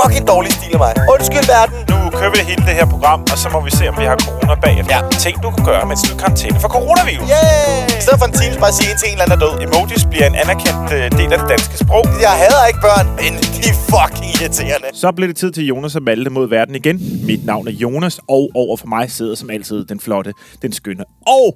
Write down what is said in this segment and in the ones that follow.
fucking dårlig stil af mig. Undskyld verden. Nu kører vi hele det her program, og så må vi se, om vi har corona bagefter. Ja. Ting, du kan gøre, mens du er karantæne for coronavirus. Yay! I stedet for en time, så bare sige en til en eller anden er død. Emojis bliver en anerkendt øh, del af det danske sprog. Jeg hader ikke børn, men de er fucking irriterende. Så blev det tid til Jonas og Malte mod verden igen. Mit navn er Jonas, og over for mig sidder som altid den flotte, den skønne og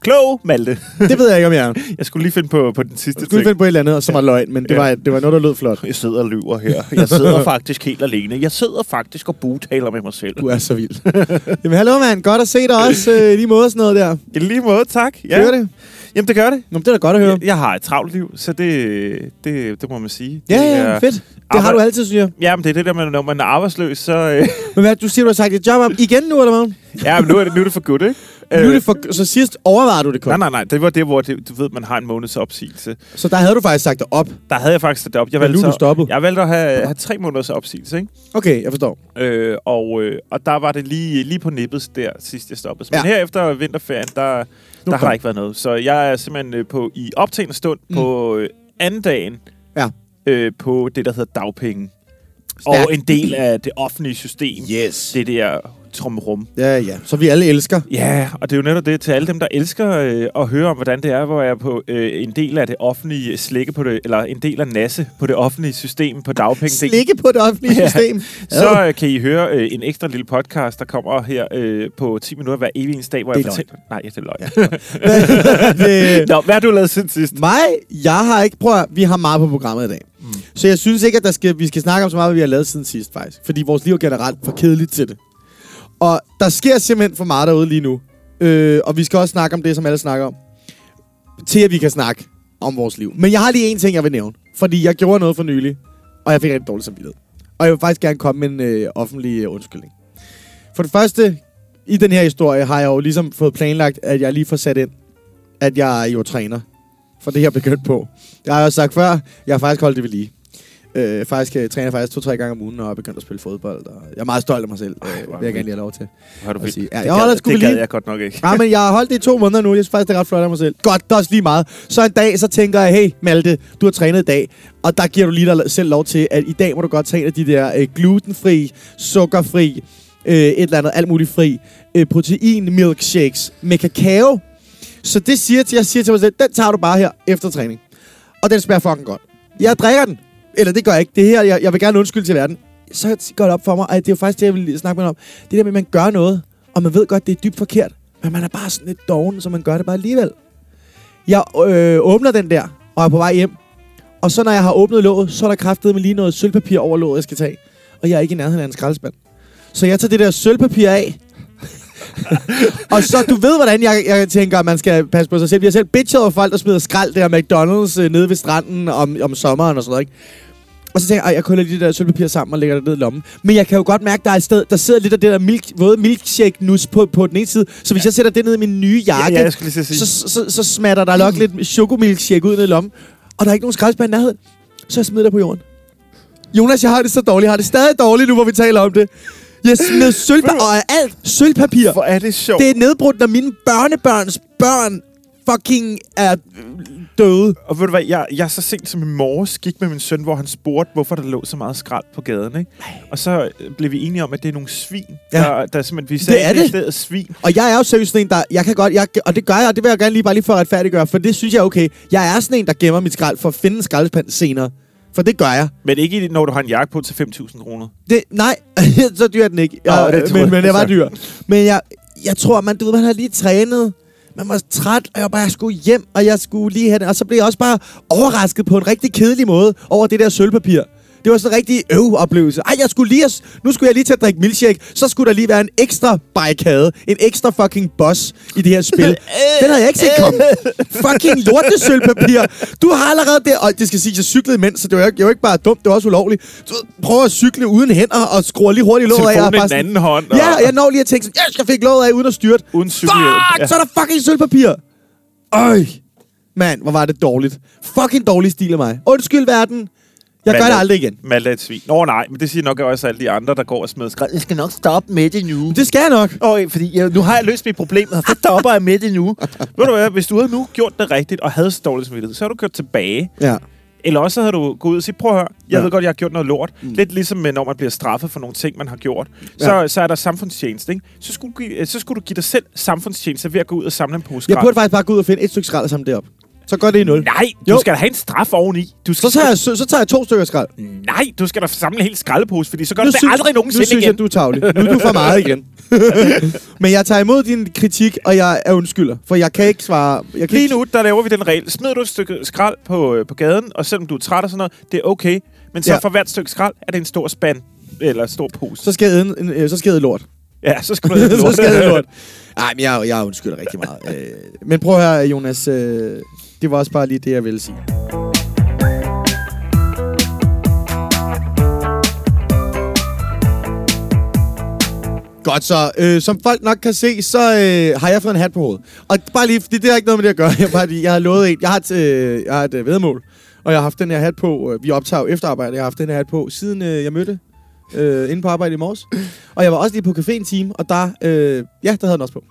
klog Malte. Det ved jeg ikke, om jeg er. Jeg skulle lige finde på, på den sidste Jeg skulle ting. finde på et eller andet, som var løgn, men det, Ja. var, det var noget, der lød flot. Jeg sidder og lyver her. Jeg sidder faktisk helt alene. Jeg sidder faktisk og bugtaler med mig selv. Du er så vild. Jamen, hallo, mand. Godt at se dig også. Øh, lige måde sådan noget der. I lige måde, tak. Ja. Gør det? Jamen, det gør det. Nå, det er da godt at høre. Jeg, jeg har et travlt liv, så det, det, det må man sige. Ja, det ja, fedt. Det har arbejde- du altid, synes jeg. Jamen, det er det der med, når man er arbejdsløs, så... Øh, Men hvad, du siger, du har sagt dit job op igen nu, eller hvad? ja, men nu er det, nu er det for godt, ikke? Nu er det for, så sidst overvejede du det kun. Nej, nej, nej. Det var det, hvor det, du ved, man har en måneds opsigelse. Så der havde du faktisk sagt det op. Der havde jeg faktisk det op. Jeg Men nu er valgte, du så, stoppet. jeg valgte at have, have tre måneders opsigelse, ikke? Okay, jeg forstår. Øh, og, øh, og der var det lige, lige på nippet der, sidst jeg stoppede. Men Ja. her efter vinterferien, der, der har der ikke været noget. Så jeg er simpelthen øh, på, i optagende stund mm. på øh, anden dagen Ja. øh, på det, der hedder dagpenge. Stærkt. Og en del af det offentlige system. Yes. Det der trumrum. Ja, ja. Så vi alle elsker. Ja, og det er jo netop det til alle dem, der elsker øh, at høre om, hvordan det er, hvor jeg er på øh, en del af det offentlige slikke på det, eller en del af nasse på det offentlige system på dagpenge. Slikke på det offentlige Ja. system. Så øh, kan I høre øh, en ekstra lille podcast, der kommer her øh, på 10 minutter hver evig eneste dag, hvor Det jeg er fortæller... Nej, det er løgn. det, Nå, hvad har du lavet siden sidst? mig, jeg har ikke... Prøv at, vi har meget på programmet i dag. Mm. Så jeg synes ikke, at der skal, vi skal snakke om så meget, hvad vi har lavet siden sidst, faktisk. Fordi vores liv er generelt for kedeligt til det. Og der sker simpelthen for meget derude lige nu. Øh, og vi skal også snakke om det, som alle snakker om. Til at vi kan snakke om vores liv. Men jeg har lige en ting, jeg vil nævne. Fordi jeg gjorde noget for nylig, og jeg fik rigtig dårlig samvittighed. Og jeg vil faktisk gerne komme med en øh, offentlig øh, undskyldning. For det første, i den her historie har jeg jo ligesom fået planlagt, at jeg lige får sat ind, at jeg er jo træner. For det her begyndt på. Jeg har jo sagt før, jeg har faktisk holdt det ved lige. Øh, faktisk øh, træner jeg faktisk to-tre gange om ugen og er begyndt at spille fodbold. Og jeg er meget stolt af mig selv. Øh, er vil jeg gerne lige have lov til. Har du sige. Ja, Det jeg holder Det lige. gad jeg godt nok ikke. Nej, men jeg har holdt det i to måneder nu. Jeg synes faktisk, det er ret flot af mig selv. Godt, det er også lige meget. Så en dag, så tænker jeg, hey Malte, du har trænet i dag. Og der giver du lige dig selv lov til, at i dag må du godt tage en af de der øh, glutenfri, sukkerfri, øh, et eller andet alt muligt fri, øh, protein milkshakes med kakao. Så det siger til, jeg siger til mig selv, den tager du bare her efter træning. Og den smager fucking godt. Jeg drikker den. Eller det gør jeg ikke. Det her, jeg, jeg vil gerne undskylde til verden. Så går det op for mig, at det er jo faktisk det, jeg vil snakke med om. Det der med, at man gør noget, og man ved godt, det er dybt forkert. Men man er bare sådan lidt doven, så man gør det bare alligevel. Jeg øh, åbner den der, og er på vej hjem. Og så når jeg har åbnet låget, så er der kraftet med lige noget sølvpapir over låget, jeg skal tage. Og jeg er ikke i nærheden af en skraldespand. Så jeg tager det der sølvpapir af og så, du ved, hvordan jeg, jeg tænker, at man skal passe på sig selv. Vi har selv bitchet over folk, der smider skrald der McDonald's øh, nede ved stranden om, om sommeren og sådan noget, ikke? Og så tænker jeg, "Ej, jeg krøller lige det der sølvpapir sammen og lægger det ned i lommen. Men jeg kan jo godt mærke, der er et sted, der sidder lidt af det der milk, våde milkshake-nus på, på den ene side. Så hvis jeg sætter det ned i min nye jakke, Ja, ja, at sige. så, så, så smatter der nok lidt chokomilkshake ud ned i lommen. Og der er ikke nogen skraldespand i nærheden. Så jeg smider det på jorden. Jonas, jeg har det så dårligt. Jeg har det stadig dårligt nu, hvor vi taler om det. Jeg smed sølvpapir, og alt sølvpapir. Hvor er det sjovt. Det er nedbrudt, når mine børnebørns børn fucking er døde. Og ved du hvad, jeg, jeg så sent som i morges gik med min søn, hvor han spurgte, hvorfor der lå så meget skrald på gaden, ikke? Og så øh, blev vi enige om, at det er nogle svin, Ja. der, der simpelthen, vi sagde er i det. stedet svin. Og jeg er jo seriøst sådan en, der... Jeg kan godt... Jeg, og det gør jeg, og det vil jeg gerne lige bare lige for at retfærdiggøre, for det synes jeg er okay. Jeg er sådan en, der gemmer mit skrald for at finde en skraldespand senere. For det gør jeg. Men ikke når du har en jakke på til 5.000 kroner. Det, nej, så dyr er den ikke. Jeg, det tror men, jeg. men det var dyr. Men jeg, jeg tror, man, du ved, man har lige trænet. Man var træt, og jeg var bare, jeg skulle hjem, og jeg skulle lige have det. Og så blev jeg også bare overrasket på en rigtig kedelig måde over det der sølvpapir. Det var sådan en rigtig øv oplevelse. Ej, jeg skulle lige, nu skulle jeg lige til at drikke milkshake. Så skulle der lige være en ekstra barrikade. En ekstra fucking boss i det her spil. Den havde jeg ikke set komme. Fucking lortesølvpapir. Du har allerede det. Og det skal sige, at jeg cyklede imens, så det var, ikke, det var ikke bare dumt, det var også ulovligt. Du ved, prøver at cykle uden hænder og skruer lige hurtigt låget af. og Telefonen i den sådan- anden hånd. Og, Ja, jeg når lige at tænke sådan, jeg skal fik låget af uden at styrte. Uden cykelhjelm. Fuck, Ja. så er der fucking sølvpapir. Øj. Mand, hvor var det dårligt. Fucking dårlig stil af mig. Undskyld, verden. Jeg gør Malte- det aldrig igen. Malte er et svin. Nå nej, men det siger nok også alle de andre, der går og smider skrald. Jeg skal nok stoppe med det nu. Det skal jeg nok. Okay, fordi jeg, nu har jeg løst mit problem, og så stopper jeg med det nu. Ved du hvad, hvis du havde nu gjort det rigtigt og havde så dårlig samvittighed, så har du kørt tilbage Ja. Eller også havde du gået ud og sige, prøv at høre, jeg Ja. ved godt, jeg har gjort noget lort. Mm. Lidt ligesom når man bliver straffet for nogle ting, man har gjort. Så, Ja. så er der samfundstjeneste, ikke? Så skulle, du, give- så skulle du give dig selv samfundstjeneste ved at gå ud og samle en pose Jeg skrald. burde faktisk bare gå ud og finde et stykke skrald og samle det op. Så går det i nul. Nej, du Jo. skal da have en straf oveni. Du skal Så tager, jeg, så, så tager jeg to stykker skrald. Nej, du skal da samle en hel skraldepose, fordi så gør Nu du det synes- aldrig Nu nogensinde synes igen. jeg, du er tavlig. Nu er du for meget igen. Men jeg tager imod din kritik, og jeg er undskylder. For jeg kan ikke svare... Jeg kan Lige ikke, nu, der laver vi den regel. Smider du et stykke skrald på, øh, på gaden, og selvom du er træt og sådan noget, det er okay. Men så Ja. for hvert stykke skrald er det en stor spand, eller en stor pose. så skal jeg æde, en, øh, så skal jeg æde lort. ja, så skal du have så skal jeg æde lort. Nej, men jeg, jeg undskylder rigtig meget. Øh, men prøv høre, Jonas. Øh, det var også bare lige det, jeg ville sige. Godt så. Øh, som folk nok kan se, så øh, har jeg fået en hat på hovedet. Og bare lige, fordi det har ikke noget med det at gøre. Jeg, bare, jeg har lovet en. Jeg har et, øh, jeg har et øh, vedmål. Og jeg har haft den her hat på. Øh, vi optager jo efterarbejde. Jeg har haft den her hat på, siden øh, jeg mødte øh, inde på arbejde i morges. Og jeg var også lige på café en time, og der, øh, ja, der havde den også på.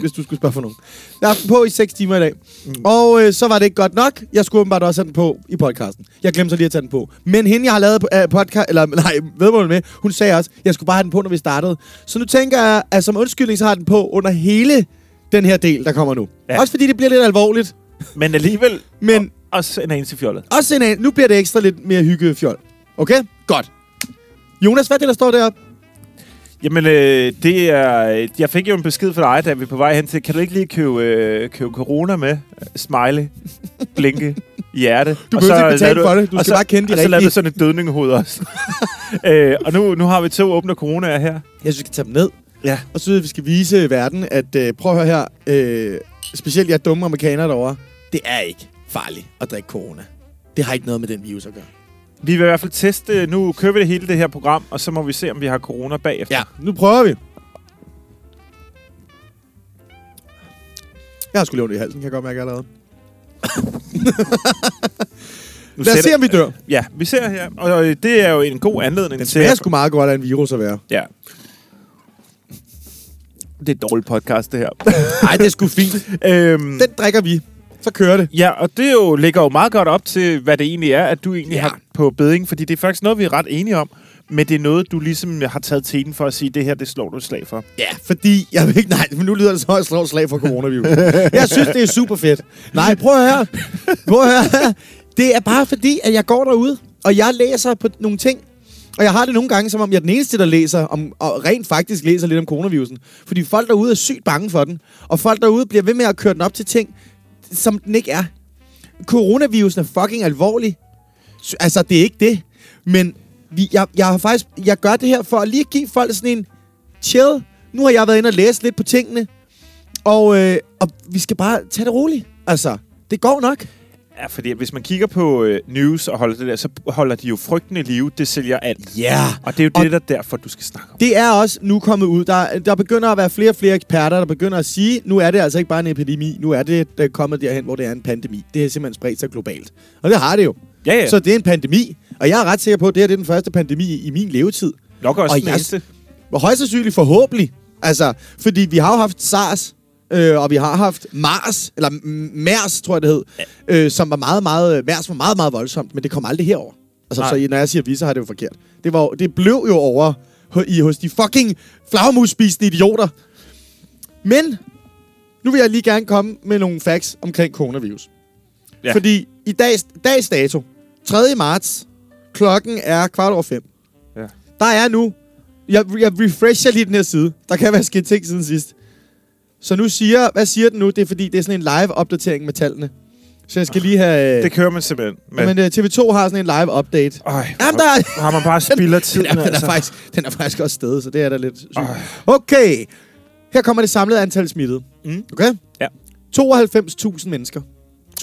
Hvis du skulle spørge for nogen. Jeg har haft den på i 6 timer i dag. Mm. Og øh, så var det ikke godt nok. Jeg skulle åbenbart også have den på i podcasten. Jeg glemte så lige at tage den på. Men hende, jeg har lavet uh, podcast, eller nej, vedmål med, hun sagde også, at jeg skulle bare have den på, når vi startede. Så nu tænker jeg, at som undskyldning, så har den på under hele den her del, der kommer nu. Ja. Også fordi det bliver lidt alvorligt. Men alligevel Men også en anelse fjollet. også en, af- nu bliver det ekstra lidt mere hyggefjol. Okay? Godt. Jonas, hvad er det, der står deroppe? Jamen, øh, det er... Jeg fik jo en besked fra dig, da vi er på vej hen til, kan du ikke lige købe, øh, købe corona med? Smiley, blinke, hjerte. Du behøver ikke betale lavede for det. Du skal så, bare kende de Og så lavede rigtige. du sådan et dødningehoved også. øh, og nu, nu har vi to åbne coronaer her. Jeg synes, vi skal tage dem ned. Ja. Og så synes vi skal vise verden, at øh, prøv at høre her, øh, specielt jer dumme amerikanere derovre, det er ikke farligt at drikke corona. Det har ikke noget med den virus at gøre. Vi vil i hvert fald teste... Nu kører vi det hele det her program, og så må vi se, om vi har corona bagefter. Ja, nu prøver vi. Jeg har sgu levende i halsen, kan jeg godt mærke allerede. Nu Lad os se, om vi dør. Ja, vi ser her. Og øh, det er jo en god anledning Den til... smager sgu meget godt af en virus at være. Ja. Det er et dårligt podcast, det her. Nej, det er sgu fint. øhm, Den drikker vi. Så kører det. Ja, og det jo ligger jo meget godt op til, hvad det egentlig er, at du egentlig Ja. har på beding, fordi det er faktisk noget, vi er ret enige om, men det er noget, du ligesom har taget teten for at sige, det her, det slår du et slag for. Ja, fordi... Jeg vil ikke, nej, men nu lyder det så, at jeg slår et slag for coronavirus. jeg synes, det er super fedt. Nej, prøv at høre. Prøv at høre. Det er bare fordi, at jeg går derude, og jeg læser på nogle ting, og jeg har det nogle gange, som om jeg er den eneste, der læser, om, og rent faktisk læser lidt om coronavirusen. Fordi folk derude er sygt bange for den, og folk derude bliver ved med at køre den op til ting, som den ikke er. Coronavirusen er fucking alvorlig. Altså, det er ikke det. Men vi, jeg, jeg har faktisk, jeg gør det her for at lige give folk sådan en chill. Nu har jeg været inde og læse lidt på tingene, og, øh, og vi skal bare tage det roligt. Altså, det går nok. Ja, fordi hvis man kigger på øh, news og holder det der, så holder de jo frygten i live. Det sælger alt. Ja. Yeah. Og det er jo Og- det, der derfor, du skal snakke om. Det er også nu kommet ud. Der, der begynder at være flere og flere eksperter, der begynder at sige, nu er det altså ikke bare en epidemi, nu er det øh, kommet derhen, hvor det er en pandemi. Det er simpelthen spredt sig globalt. Og det har det jo. Ja, ja. Så det er en pandemi, og jeg er ret sikker på, at det her det er den første pandemi i min levetid. Nok også og den. Og højst sandsynligt forhåbentlig. Altså, fordi vi har jo haft SARS, øh, og vi har haft MARS, eller MERS, tror jeg det hed, øh, som var meget, meget, MERS var meget, meget voldsomt, men det kom aldrig herover. Altså, Nej. så når jeg siger vi, så har det jo forkert. Det, var, det blev jo over i, hos de fucking flagermusspisende idioter. Men, nu vil jeg lige gerne komme med nogle facts omkring coronavirus. Ja. Fordi i dags, dags dato, 3. marts, klokken er kvart over fem. Ja. Der er nu jeg, jeg refresher lige den her side. Der kan være sket ting siden sidst. Så nu siger, hvad siger den nu? Det er fordi, det er sådan en live-opdatering med tallene. Så jeg skal lige have... Det kører man simpelthen men uh, TV2 har sådan en live-update. Øj, Jamen, der er... har man bare spilder Den tiden, er, den, er altså. faktisk, den er faktisk også stedet, så det er da lidt sygt. Øj. Okay. Her kommer det samlede antal smittede. Mm. Okay? Ja. 92.000 mennesker.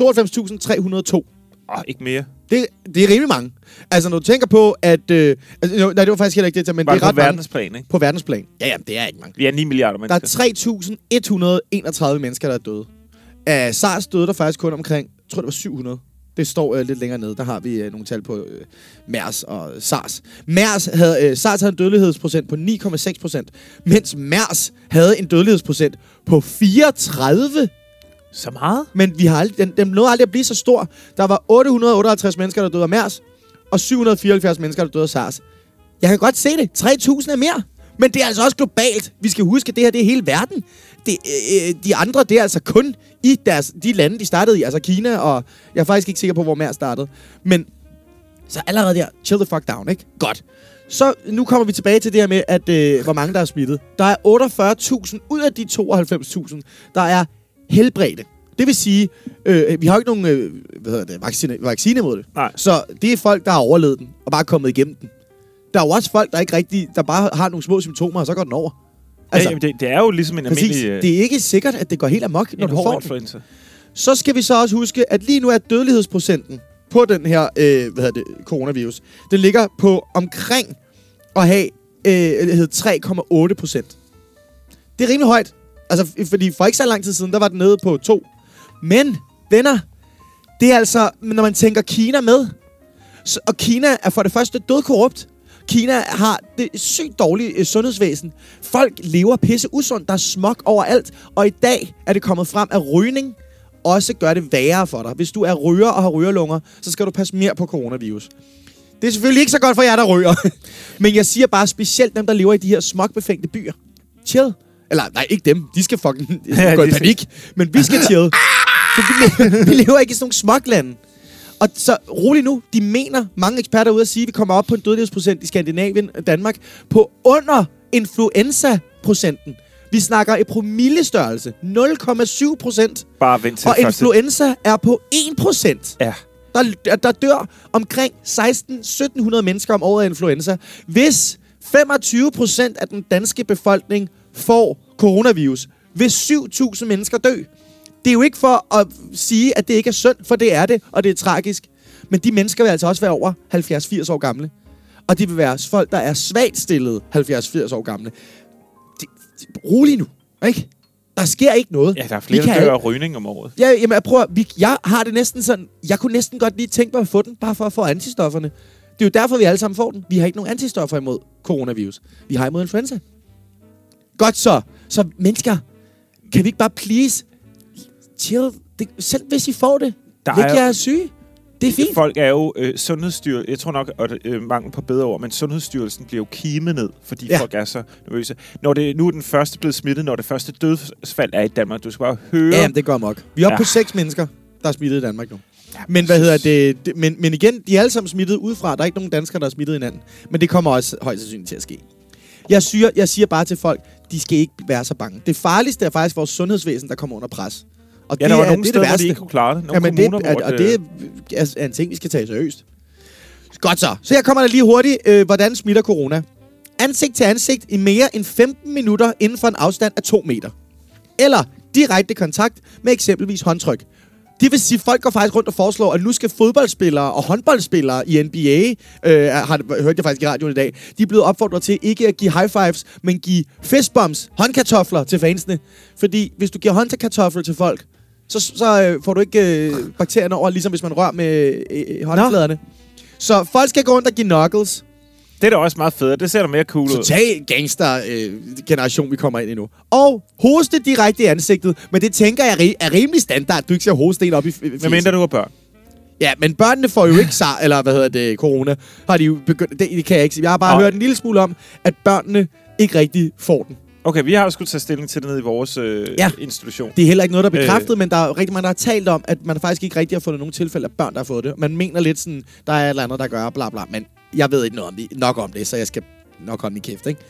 92.302. Åh, ikke mere. Det, det er rimelig mange. Altså, når du tænker på, at... Øh, altså, jo, nej, det var faktisk heller ikke det, men Bare det er på ret mange verdensplan, ikke? på verdensplan. Ja, ja, det er ikke mange. Vi er 9 milliarder Der mennesker. er 3.131 mennesker, der er døde. Af SARS døde der faktisk kun omkring, jeg tror det var 700. Det står øh, lidt længere nede. Der har vi øh, nogle tal på øh, MERS og SARS. MERS havde, øh, SARS havde en dødelighedsprocent på 9,6 procent, mens MERS havde en dødelighedsprocent på 34. Så meget? Men vi har aldrig, den, den nåede aldrig at blive så stor. Der var 858 mennesker, der døde af MERS, og 774 mennesker, der døde af SARS. Jeg kan godt se det. 3.000 er mere. Men det er altså også globalt. Vi skal huske, at det her det er hele verden. Det, øh, øh, de andre, det er altså kun i deres, de lande, de startede i. Altså Kina, og jeg er faktisk ikke sikker på, hvor mere startede. Men så allerede der, chill the fuck down, ikke? Godt. Så nu kommer vi tilbage til det her med, at øh, hvor mange der er smittet. Der er 48.000 ud af de 92.000, der er helbredte. Det vil sige, øh, vi har jo ikke nogen øh, hvad hedder det, vaccine, vaccine mod det. Nej. Så det er folk, der har overlevet den, og bare kommet igennem den. Der er jo også folk, der ikke rigtig, der bare har nogle små symptomer, og så går den over. Altså, ja, det, det er jo ligesom en præcis, almindelig... øh, det er ikke sikkert, at det går helt amok, når du får hård den. Så skal vi så også huske, at lige nu er dødelighedsprocenten på den her øh, hvad hedder det, coronavirus, den ligger på omkring at have øh, det hedder 3,8 procent. Det er rimelig højt. Altså, fordi for ikke så lang tid siden, der var den nede på 2. Men, venner, det er altså, når man tænker Kina med, så, og Kina er for det første dødkorrupt. Kina har det sygt dårlige øh, sundhedsvæsen. Folk lever pisse usundt. Der er smog overalt. Og i dag er det kommet frem, at rygning også gør det værre for dig. Hvis du er ryger og har rygerlunger, så skal du passe mere på coronavirus. Det er selvfølgelig ikke så godt for jer, der ryger. Men jeg siger bare specielt dem, der lever i de her smogbefængte byer. Chill. Eller nej, ikke dem. De skal fucking Ja, gå i de skal- panik. Men vi skal chill. For vi, lever, vi lever ikke i sådan nogle smoglande. Og så rolig nu, de mener, mange eksperter er ude at sige, at vi kommer op på en dødelighedsprocent i Skandinavien og Danmark på under influenza-procenten. Vi snakker i promillestørrelse. 0,7 procent. Bare vent til Og influenza er på 1 procent. Ja. Der, der, der dør omkring 16-1700 mennesker om året af influenza. Hvis 25 procent af den danske befolkning får coronavirus, vil 7.000 mennesker dø. Det er jo ikke for at sige, at det ikke er synd, for det er det, og det er tragisk. Men de mennesker vil altså også være over 70-80 år gamle. Og det vil være folk, der er svagt stillede 70-80 år gamle. Det, det, rolig nu, ikke? Der sker ikke noget. Ja, der er Vi flere, kan der dør af rygning om året. Ja, jamen, jeg prøver, vi, jeg har det næsten sådan, jeg kunne næsten godt lige tænke mig at få den, bare for at få antistofferne. Det er jo derfor, vi alle sammen får den. Vi har ikke nogen antistoffer imod coronavirus. Vi har imod influenza. Godt så. Så mennesker, kan vi ikke bare please chill? Det, selv hvis I får det, Der er jo- jer er syge. Det er fint. Folk er jo øh, sundhedsstyrelsen, jeg tror nok, at øh, mangel på bedre ord, men Sundhedsstyrelsen bliver jo kimet ned, fordi Ja. folk er så nervøse. Når det, nu er den første blevet smittet, når det første dødsfald er i Danmark, du skal bare høre... Ja, jamen, det går mok. Vi er oppe Ja. på seks mennesker, der er smittet i Danmark nu. Men hvad hedder det, det men, men igen, de er alle sammen smittet udefra. Der er ikke nogen danskere, der er smittet hinanden. Men det kommer også højst sandsynligt til at ske. Jeg siger, jeg siger bare til folk, de skal ikke være så bange. Det farligste er faktisk vores sundhedsvæsen, der kommer under pres. Og ja, der var er, nogle det er steder, det hvor de ikke kunne klare det. Nogle Jamen, det, kommuner, er, hvor og det er, er en ting, vi skal tage seriøst. Godt så. Så jeg kommer der lige hurtigt. Øh, hvordan smitter corona? Ansigt til ansigt i mere end 15 minutter inden for en afstand af 2 meter. Eller direkte kontakt med eksempelvis håndtryk. Det vil sige, at folk går faktisk rundt og foreslår, at nu skal fodboldspillere og håndboldspillere i NBA, øh, har, hørte jeg faktisk i radioen i dag, de er blevet opfordret til ikke at give high fives, men give fistbumps, håndkartofler til fansene. Fordi hvis du giver håndkartofler til folk, så, så øh, får du ikke øh, bakterierne over, ligesom hvis man rører med øh, håndfladerne. Så folk skal gå rundt og give knuckles. Det er da også meget fedt. Det ser da mere cool ud. Total gangster-generation, vi kommer ind i nu. Og hoste direkte i ansigtet. Men det tænker jeg er rimelig standard. Du ikke skal hoste en op i fjeset. mindre du har børn? Ja, men børnene får jo ikke sar, eller hvad hedder det, corona. Har de jo begyndt, det, det kan jeg ikke sige. Jeg har bare Nej. hørt en lille smule om, at børnene ikke rigtig får den. Okay, vi har jo skulle tage stilling til det nede i vores øh, Ja. institution. Det er heller ikke noget, der er bekræftet, øh. Øh. men der er rigtig mange, der har talt om, at man faktisk ikke rigtig har fundet nogen tilfælde af børn, der har fået det. Man mener lidt sådan, der er et eller andet, der gør, bla bla. Men jeg ved ikke noget om det, nok om det, så jeg skal nok holde min kæft, ikke?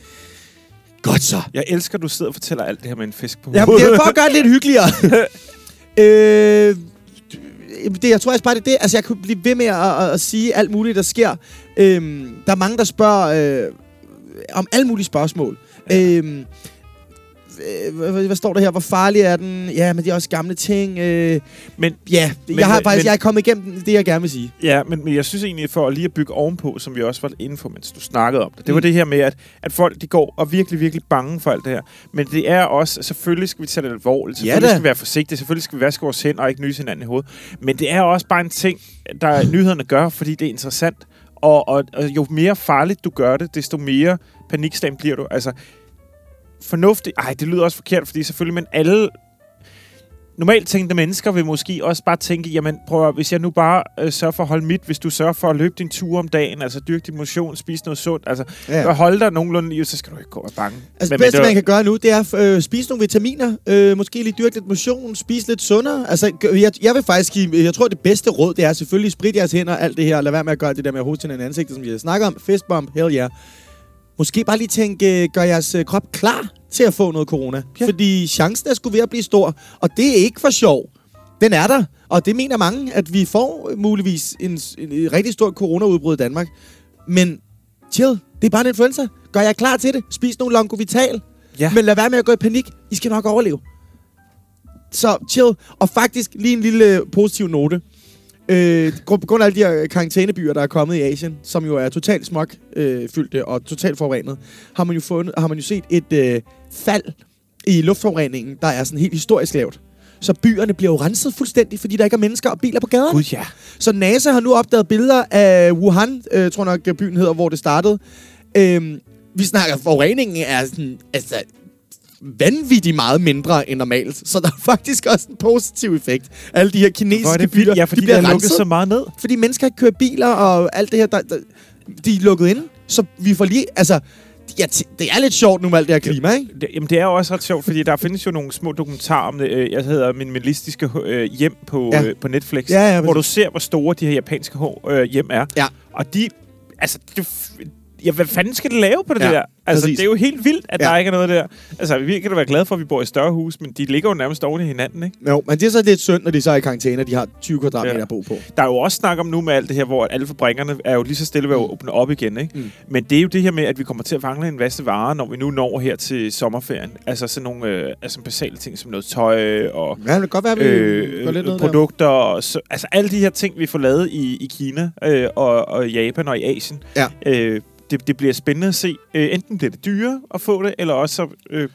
Godt så. Jeg elsker, at du sidder og fortæller alt det her med en fisk på Ja, det er for at gøre det lidt hyggeligere. øh, det, jeg tror også bare, det er det. Altså, jeg kunne blive ved med at, at, at sige alt muligt, der sker. Øhm, der er mange, der spørger øh, om alle mulige spørgsmål. Ja. Øhm, øh, hvad, hvad står der her? Hvor farlig er den? Ja, men det er også gamle ting. Øh, Men, ja, Men- jeg har faktisk men- jeg er kommet igennem det, jeg gerne vil sige. ja, men, men jeg synes egentlig, for lige at bygge ovenpå, som vi også var inde for, mens du snakkede om det, det var Mm. det her med, at, at folk de går og er virkelig, virkelig bange for alt det her. Men det er også, selvfølgelig skal vi tage det alvorligt, Ja selvfølgelig da. skal vi være forsigtige, selvfølgelig skal vi vaske vores hænder og ikke nyse hinanden i hovedet. Men det er også bare en ting, der nyhederne gør, fordi det er interessant. Og, og, og jo mere farligt du gør det, desto mere panikstagen bliver du. Altså, fornuftigt... Ej, det lyder også forkert, fordi selvfølgelig, men alle normalt tænkende mennesker vil måske også bare tænke, jamen prøv at, hvis jeg nu bare øh, sørger for at holde mit, hvis du sørger for at løbe din tur om dagen, altså dyrke din motion, spise noget sundt, altså Ja. holde dig nogenlunde i livet, så skal du ikke gå og bange. Altså det bedste, man kan gøre nu, det er at øh, spise nogle vitaminer, øh, måske lige dyrke lidt motion, spise lidt sundere. Altså, jeg, jeg vil faktisk give, jeg tror, det bedste råd, det er selvfølgelig sprit jeres hænder, alt det her, lad være med at gøre det der med at hoste hinanden i ansigtet, som vi har snakket om, fistbump, hell yeah. Måske bare lige tænke, øh, gør jeres øh, krop klar til at få noget corona. Ja. Fordi chancen er sgu ved at blive stor, og det er ikke for sjov. Den er der, og det mener mange, at vi får øh, muligvis en, en, en rigtig stort coronaudbrud i Danmark. Men chill, det er bare en influenza. Gør jeg klar til det? Spis nogle Longo Vital. Ja. Men lad være med at gå i panik. I skal nok overleve. Så chill. Og faktisk lige en lille positiv note. Øh, på grund af alle de her karantænebyer, der er kommet i Asien, som jo er totalt smog øh, og totalt forurenet, har man jo, fundet, har man jo set et øh, fald i luftforureningen, der er sådan helt historisk lavt. Så byerne bliver jo renset fuldstændig, fordi der ikke er mennesker og biler på gaderne. Gud ja. Så NASA har nu opdaget billeder af Wuhan, øh, tror jeg nok byen hedder, hvor det startede. Øhm, vi snakker, forureningen er sådan, altså, vanvittigt meget mindre end normalt. Så der er faktisk også en positiv effekt. Alle de her er kinesiske det vildt? Ja, fordi de de bliver er lukket renset, så meget ned. fordi mennesker ikke kører biler og alt det her. Der, der, de er lukket inde, så vi får lige, altså, ja, det er lidt sjovt nu med alt det her klima, ikke? Det, jamen, det er jo også ret sjovt, fordi der findes jo nogle små dokumentarer om det. Øh, Jeg hedder Minimalistiske øh, Hjem på, Ja. øh, på Netflix, Ja, ja, hvor du ser, hvor store de her japanske øh, hjem er. Ja. Og de... Altså, det, ja, hvad fanden skal det lave på det Ja, der? Altså, præcis. det er jo helt vildt, at Ja. der ikke er noget der. Altså, vi kan da være glade for, at vi bor i større hus, men de ligger jo nærmest oven i hinanden, ikke? Jo, men det er så lidt synd, når de så er i karantæne, og de har 20 kvadratmeter Ja. at bo på. Der er jo også snak om nu med alt det her, hvor alle fabrikkerne er jo lige så stille ved at åbne op igen, ikke? Mm. Mm. Men det er jo det her med, at vi kommer til at fange en masse varer, når vi nu når her til sommerferien. Altså sådan nogle øh, altså basale ting som noget tøj og Ja, det kan godt være, vi øh, lidt produkter. Og så, altså alle de her ting, vi får lavet i, i Kina øh, og, og Japan og i Asien. Ja. Øh, det, det bliver spændende at se. Øh, enten bliver det dyrere at få det, eller også så... Øh,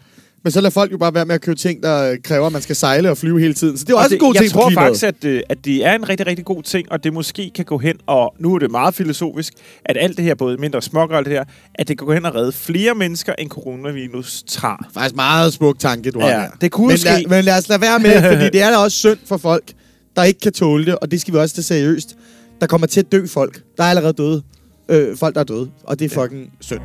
Men så lader folk jo bare være med at købe ting, der kræver, at man skal sejle og flyve hele tiden. Så det er jo også det, en god jeg ting for tror faktisk, at, øh, at det er en rigtig, rigtig god ting, og det måske kan gå hen, og nu er det meget filosofisk, at alt det her, både mindre smog og alt det her, at det kan gå hen og redde flere mennesker, end coronavirus tager. Faktisk meget smuk tanke, du har Ja, der. det kunne men, ske. lad, men lad os lade være med, fordi det er da også synd for folk, der ikke kan tåle det, og det skal vi også tage seriøst. Der kommer til at dø folk. Der er allerede døde. Øh, folk, der er døde. Og det er fucking synd.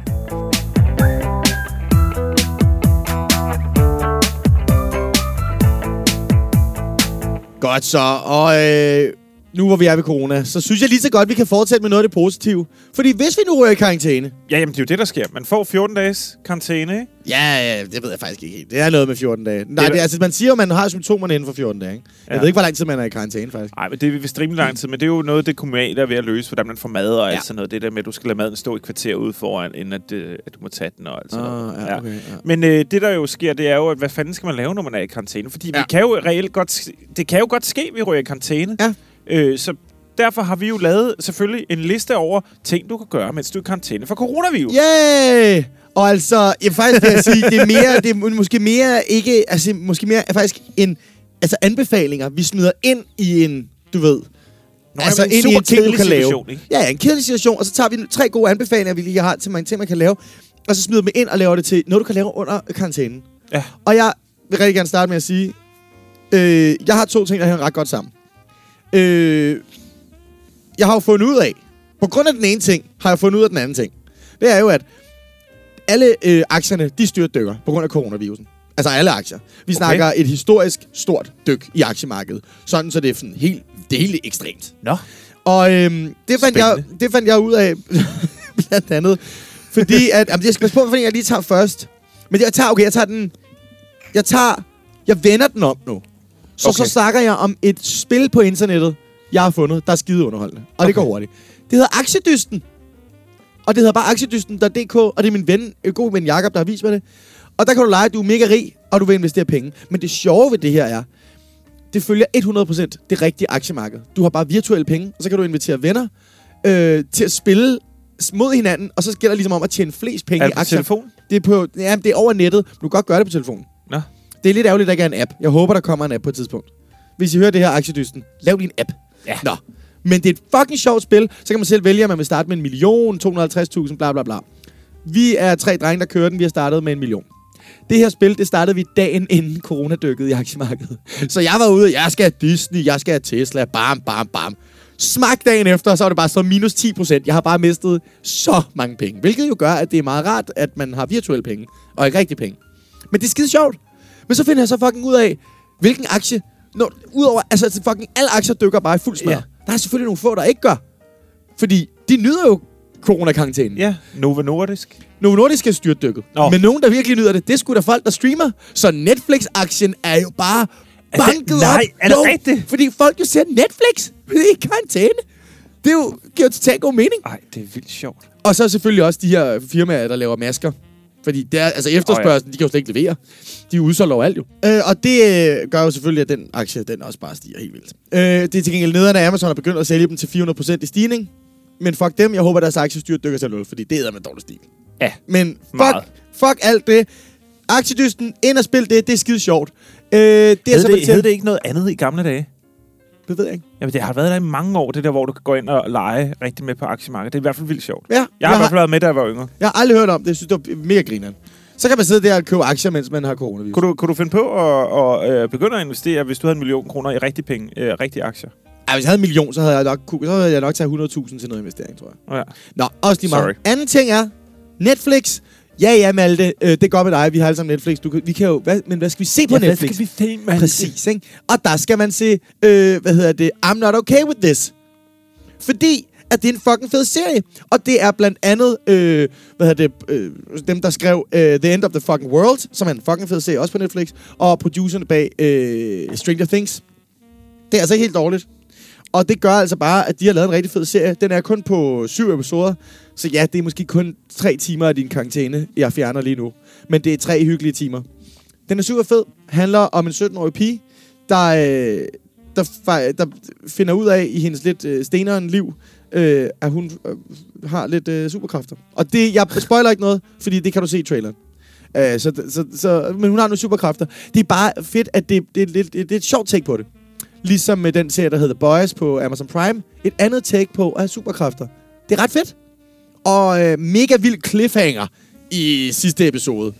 Godt så. Og øh, nu hvor vi er ved corona, så synes jeg lige så godt, vi kan fortsætte med noget af det positive. Fordi hvis vi nu rører i karantæne, Ja, jamen det er jo det, der sker. Man får 14 dages karantæne, ikke? Ja, ja, det ved jeg faktisk ikke helt. Det er noget med 14 dage. Nej, Det det, altså, man siger jo, at man har symptomerne inden for 14 dage. Ikke? Jeg Ja. ved ikke, hvor lang tid man er i karantæne, faktisk. Nej, men det er vist rimelig lang tid, men det er jo noget, det kommunale er ved at løse, hvordan man får mad og alt Ja. sådan noget. Det der med, at du skal lade maden stå i kvarter ude foran, inden at, øh, at du må tage den og alt sådan noget. Ah, ja, okay, ja. Men øh, det, der jo sker, det er jo, at hvad fanden skal man lave, når man er i karantæne? Fordi Ja. vi kan jo reelt godt, det kan jo godt ske, at vi ryger i karantæne. Ja. Øh, så derfor har vi jo lavet selvfølgelig en liste over ting, du kan gøre, mens du er i karantæne for coronavirus. Yay! Og altså, jeg faktisk vil jeg sige, det er mere, det er må- måske mere ikke, altså måske mere er faktisk en, altså anbefalinger, vi smider ind i en, du ved, Nå, altså ind i super en ting, du kan lave. situation, ikke? Ja, en kedelig situation, og så tager vi tre gode anbefalinger, vi lige har til mange ting, man kan lave, og så smider vi ind og laver det til noget, du kan lave under karantænen. Ja. Og jeg vil rigtig gerne starte med at sige, øh, jeg har to ting, der hænger ret godt sammen. Øh, jeg har jo fundet ud af, på grund af den ene ting, har jeg fundet ud af den anden ting. Det er jo, at alle øh, aktierne, de styrt dykker på grund af coronavirusen. Altså alle aktier. Vi Okay. snakker et historisk stort dyk i aktiemarkedet. Sådan, så det er sådan helt, det er helt ekstremt. Nå. Og øhm, det, fandt jeg, det fandt jeg ud af, blandt andet. Fordi at, jamen, jeg skal passe på, fordi jeg lige tager først. Men jeg tager, okay, jeg tager den, jeg tager, jeg vender den om nu. Så, okay. Så snakker jeg om et spil på internettet, jeg har fundet, der er skide underholdende. Og okay. det går hurtigt. Det hedder Aktiedysten. Og det hedder bare aktiedysten.dk, og det er min ven, en god ven Jakob, der har vist mig det. Og der kan du lege, at du er mega rig, og du vil investere penge. Men det sjove ved det her er, det følger 100% det rigtige aktiemarked. Du har bare virtuelle penge, og så kan du invitere venner øh, til at spille mod hinanden, og så gælder det ligesom om at tjene flest penge Er i det på aktier. telefon? Det er, på, ja, det er over nettet. Du kan godt gøre det på telefonen. Det er lidt ærgerligt, at der ikke er en app. Jeg håber, der kommer en app på et tidspunkt. Hvis I hører det her aktiedysten, lav din app. Ja. Nå. Men det er et fucking sjovt spil. Så kan man selv vælge, om man vil starte med en million, 250.000, bla bla bla. Vi er tre drenge, der kører den. Vi har startet med en million. Det her spil, det startede vi dagen inden corona dykkede i aktiemarkedet. Så jeg var ude, jeg skal have Disney, jeg skal have Tesla, bam, bam, bam. Smak dagen efter, så var det bare så minus 10 procent. Jeg har bare mistet så mange penge. Hvilket jo gør, at det er meget rart, at man har virtuelle penge, og ikke rigtige penge. Men det er skide sjovt. Men så finder jeg så fucking ud af, hvilken aktie... Når, udover, altså fucking alle aktier dykker bare i fuld smør. Ja. Der er selvfølgelig nogle få, der ikke gør. Fordi de nyder jo coronakarantænen. Ja, Novo Nordisk. Novo Nordisk er styrtdykket. Nå. Men nogen, der virkelig nyder det, det er sgu da folk, der streamer. Så Netflix-aktien er jo bare Er det- banket nej, op. er det rigtigt? Fordi folk jo ser Netflix. Det er i karantæne. Det er jo, giver jo totalt god mening. Ej, det er vildt sjovt. Og så selvfølgelig også de her firmaer, der laver masker. Fordi det er, altså efterspørgselen, oh, ja. de kan jo slet ikke levere. De er udsolgt overalt jo. Øh, og det øh, gør jo selvfølgelig, at den aktie, den også bare stiger helt vildt. Øh, det er til gengæld nederne, at Amazon har begyndt at sælge dem til 400% i stigning. Men fuck dem, jeg håber, deres aktiestyr dykker til nul, fordi det er med dårlig stil. Ja, Men fuck, Meget. fuck alt det. Aktiedysten, ind og spil det, det er skide sjovt. Øh, det er hed så det, hed det ikke noget andet i gamle dage? Det ved jeg ikke. Jamen, det har været der i mange år, det der, hvor du kan gå ind og lege rigtig med på aktiemarkedet. Det er i hvert fald vildt sjovt. Ja, Jeg har i jeg, hvert fald været med, da jeg var yngre. jeg har aldrig hørt om det. Jeg synes, det var mega grineren. Så kan man sidde der og købe aktier, mens man har coronavirus. Kunne du, kunne du finde på at, at, at begynde at investere, hvis du havde en million kroner i rigtige penge, øh, rigtige aktier? Ej, hvis jeg havde en million, så havde jeg nok, så havde jeg nok taget 100.000 til noget investering, tror jeg. Ja. Nå, også lige meget. Sorry. Anden ting er, Netflix. Ja, ja, Malte, øh, det er godt med dig. Vi har alle sammen Netflix. Du kan, vi kan jo, hvad, men hvad skal vi se på Netflix? vi se, mand? Præcis, ikke? Og der skal man se, øh, hvad hedder det, I'm Not Okay With This. Fordi at det er en fucking fed serie. Og det er blandt andet, øh, hvad hedder det, øh, dem der skrev øh, The End of the Fucking World, som er en fucking fed serie, også på Netflix, og producerne bag øh, Stranger Things. Det er altså ikke helt dårligt. Og det gør altså bare, at de har lavet en rigtig fed serie. Den er kun på syv episoder. Så ja, det er måske kun tre timer af din karantæne, jeg fjerner lige nu. Men det er tre hyggelige timer. Den er super fed. Handler om en 17-årig pige, der, øh, der, der finder ud af i hendes lidt øh, steneren liv, øh, at hun øh, har lidt øh, superkræfter. Og det, jeg spoiler ikke noget, fordi det kan du se i traileren. Øh, så, så, så, men hun har nogle superkræfter. Det er bare fedt, at det, det, er lidt, det er et sjovt take på det. Ligesom med den serie, der hedder Boys på Amazon Prime. Et andet take på at have superkræfter. Det er ret fedt. Og øh, mega vild cliffhanger i sidste episode.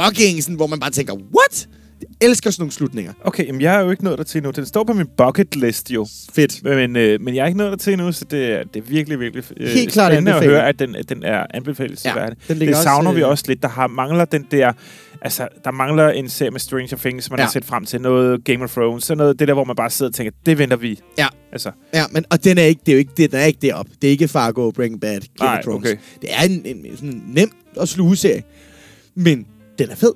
Fucking sådan, hvor man bare tænker, what? Jeg elsker sådan nogle slutninger. Okay, jamen jeg er jo ikke nået der til endnu. Den står på min bucket list jo. Fedt. Men, øh, men jeg er ikke nået der til endnu, så det er, det er virkelig, virkelig øh, Helt klart spændende at høre, at den, at den er anbefalelsesværdig. den ligger det også, savner vi øh, også lidt. Der har, mangler den der... Altså, der mangler en serie med Stranger Things, man ja. Har set frem til. Noget Game of Thrones. Så noget det der, hvor man bare sidder og tænker, det venter vi. Ja. Altså, Ja, men, og den er ikke, det er jo ikke, den er ikke derop. Det er ikke Fargo, Breaking Bad, Game Nej, of Thrones. okay. Det er en, en, en sådan nem og sluge serie. Men den er fed.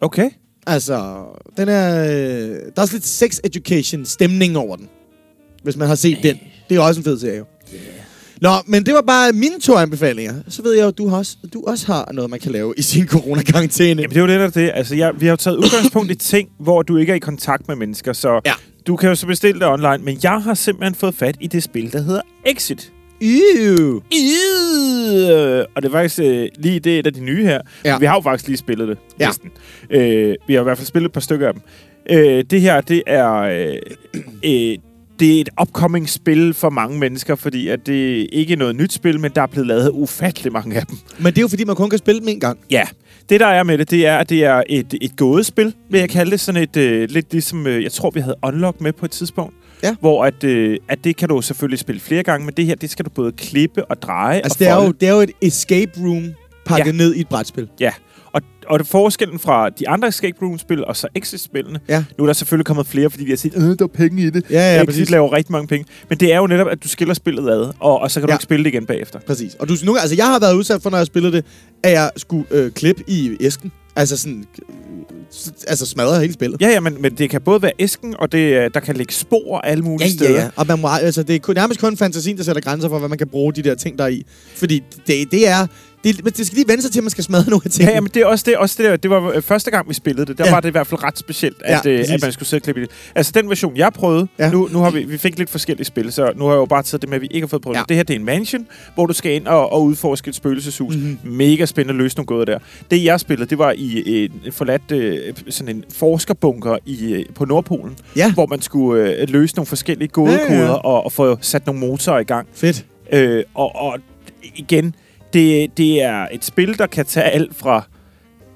okay. Altså, den er... øh, Der er også lidt sex education stemning over den. Hvis man har set den. Det er også en fed serie. jo. Nå, men det var bare mine to anbefalinger. Så ved jeg jo, at du, også, du også har noget, man kan lave i sin coronakarantæne. Jamen, det er jo det, der er det. Altså, jeg, vi har jo taget udgangspunkt i ting, hvor du ikke er i kontakt med mennesker, så Ja. du kan jo så bestille det online. Men jeg har simpelthen fået fat i det spil, der hedder Exit. Ew. Øh, og det er faktisk øh, lige det, et af de nye her. Ja. Vi har jo faktisk lige spillet det, Ja. næsten. Øh, vi har i hvert fald spillet et par stykker af dem. Øh, det her, det er... Øh, øh, det er et upcoming spil for mange mennesker, fordi at det ikke er noget nyt spil, men der er blevet lavet ufattelig mange af dem. Men det er jo, fordi man kun kan spille dem en gang. Ja, det der er med det, det er, at det er et, et gådespil, vil jeg kalde det. Sådan et, øh, lidt ligesom, øh, jeg tror, vi havde Unlock med på et tidspunkt. Ja. Hvor at, øh, at det kan du selvfølgelig spille flere gange, men det her, det skal du både klippe og dreje Altså, og det er, folde. jo, det er jo et escape room pakket Ja. ja. ned i et brætspil. Ja, og, og det forskellen fra de andre escape room-spil og så Exit-spillene, Ja. nu er der selvfølgelig kommet flere, fordi de har set, øh, der er penge i det. Ja, ja, Exit laver rigtig mange penge. Men det er jo netop, at du skiller spillet ad, og, og så kan du Ja. ikke spille det igen bagefter. Præcis. Og du, nu, altså, jeg har været udsat for, når jeg spillede det, at jeg skulle øh, klippe i æsken. Altså sådan... Øh, altså smadre hele spillet. Ja, ja, men, men det kan både være æsken, og det, øh, der kan ligge spor alle mulige Ja, steder. ja, ja. Og man må, altså, det er kun, nærmest kun fantasien, der sætter grænser for, hvad man kan bruge de der ting der er i. Fordi det, det er... Det, men det skal lige vende sig til, at man skal smadre nogle af tingene. ja, men det er også det, også det der. Det var øh, første gang, vi spillede det. Der Ja. var det i hvert fald ret specielt, at, Ja, øh, at man skulle sidde og klippe i det. Altså, den version, jeg prøvede, Ja. nu, nu har vi, vi fik lidt forskellige spil, så nu har jeg jo bare taget det med, at vi ikke har fået prøvet Ja. det. her, det er en mansion, hvor du skal ind og, og udforske et spøgelseshus. Mhm. Mm-hmm. Mega spændende at løse nogle gåder der. Det, jeg spillede, det var i en forladt øh, sådan en forskerbunker i, øh, på Nordpolen, Ja. hvor man skulle øh, løse nogle forskellige gådekoder Ja, ja, ja. og, og få sat nogle motorer i gang. Fedt. Øh, og, og igen, det, det er et spil, der kan tage alt fra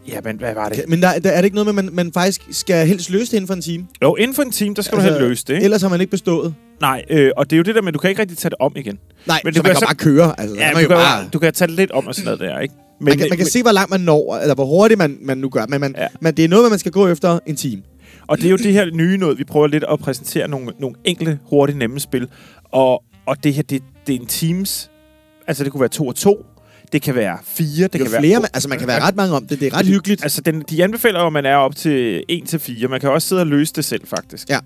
Ja, men hvad var det? Men der, der er det ikke noget med, at man, man faktisk skal helst løse det inden for en time? Jo, inden for en time, der skal altså, du have løst det, ikke? Ellers har man ikke bestået. Nej, øh, og det er jo det der med, at du kan ikke rigtig tage det om igen. Nej, Men men så du man kan kan så- bare køre. Altså, Ja, man, du, kan kan, bare, du kan tage det lidt om og sådan noget der, ikke? Men, man, kan, man kan se, hvor langt man når, eller hvor hurtigt man, man nu gør. Men, man, ja. men det er noget, man skal gå efter en time. Og det er jo det her nye noget, vi prøver lidt at præsentere nogle, nogle enkle, hurtige, nemme spil. Og, og det her, det, det er en teams. Altså, det kunne være to og to. Det kan være fire. Det jo kan flere, være... man, altså man kan være ret mange om det. Det er ret hyggeligt. Altså, den, de anbefaler jo, at man er op til 1 til 4. Man kan også sidde og løse det selv, faktisk. Ja.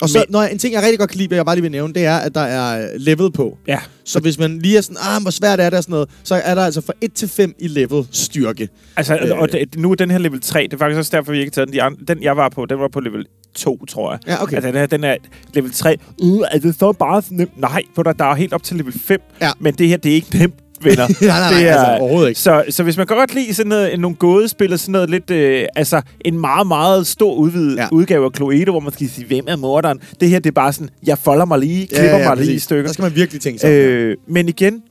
Og så, når en ting, jeg rigtig godt kan lide, jeg bare lige vil nævne, det er, at der er øh, level på. Ja. Så hvis man lige er sådan, ah, hvor svært er det og sådan noget, så er der altså fra 1 til 5 i level styrke. Altså, Øh. og det, nu er den her level 3. Det er faktisk også derfor, vi ikke taget den. De andre, den, jeg var på, den var på level 2, tror jeg. Ja, okay. Altså, den, her, den er level 3. Uh, er det så bare nemt? Nej, for der, der er helt op til level 5. Ja. Men det her, det er ikke nemt, venner. nej, nej, nej, det er, altså, overhovedet ikke. Så, så hvis man kan godt lide sådan noget, nogle gådespil og sådan noget lidt, øh, altså en meget, meget stor udvidet ja. Ja. udgave af Cluedo, hvor man skal sige, hvem er morderen? Det her, det er bare sådan, jeg folder mig lige, klipper mig lige i præcis. stykker. Der skal man virkelig tænke sig. Øh, men igen,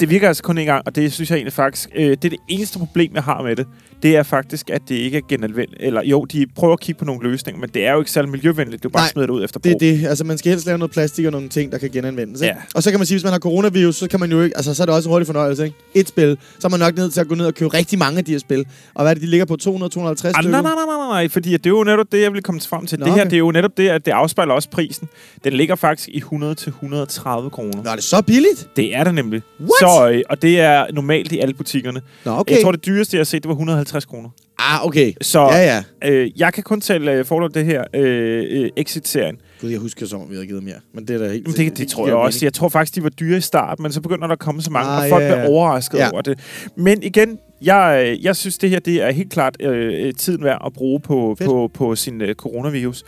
det virker altså kun en gang, og det synes jeg egentlig faktisk, øh, det er det eneste problem, jeg har med det. Det er faktisk, at det ikke er genanvendt. Eller jo, de prøver at kigge på nogle løsninger, men det er jo ikke særlig miljøvenligt. Du bare Nej, smider det ud efter Det brug. er det. Altså, man skal helst lave noget plastik og nogle ting, der kan genanvendes. Ikke? Ja. Og så kan man sige, hvis man har coronavirus, så kan man jo ikke... Altså, så er det også en hurtig fornøjelse, ikke? Et spil, så er man nok nødt til at gå ned og købe rigtig mange af de her spil. Og hvad er det, de ligger på? 200-250 Ah, nej, stykker? nej, nej, nej, nej, fordi at det er jo netop det, jeg vil komme frem til. Nå, det her, okay. det er jo netop det, at det afspejler også prisen. Den ligger faktisk i 100-130 kroner. Nå, er det så billigt? Det er det nemlig. What? Så, øh, og det er normalt i alle butikkerne. Nå, okay. Jeg tror, det dyreste, jeg har set, det var 150 kroner. Ah, okay. Så Ja, ja. øh, jeg kan kun tale øh, forhold det her øh, øh, Exit-serien. Gud, jeg husker som om, vi havde givet mere. Men det er da helt... Jamen, det, det tror jeg også. Jeg tror faktisk, de var dyre i start, men så begynder der at komme så mange, Ah, og folk ja, ja. bliver overrasket Ja. over det. Men igen, jeg, øh, jeg synes, det her det er helt klart øh, øh, tiden værd at bruge på, Fedt. på, på sin øh, coronavirus.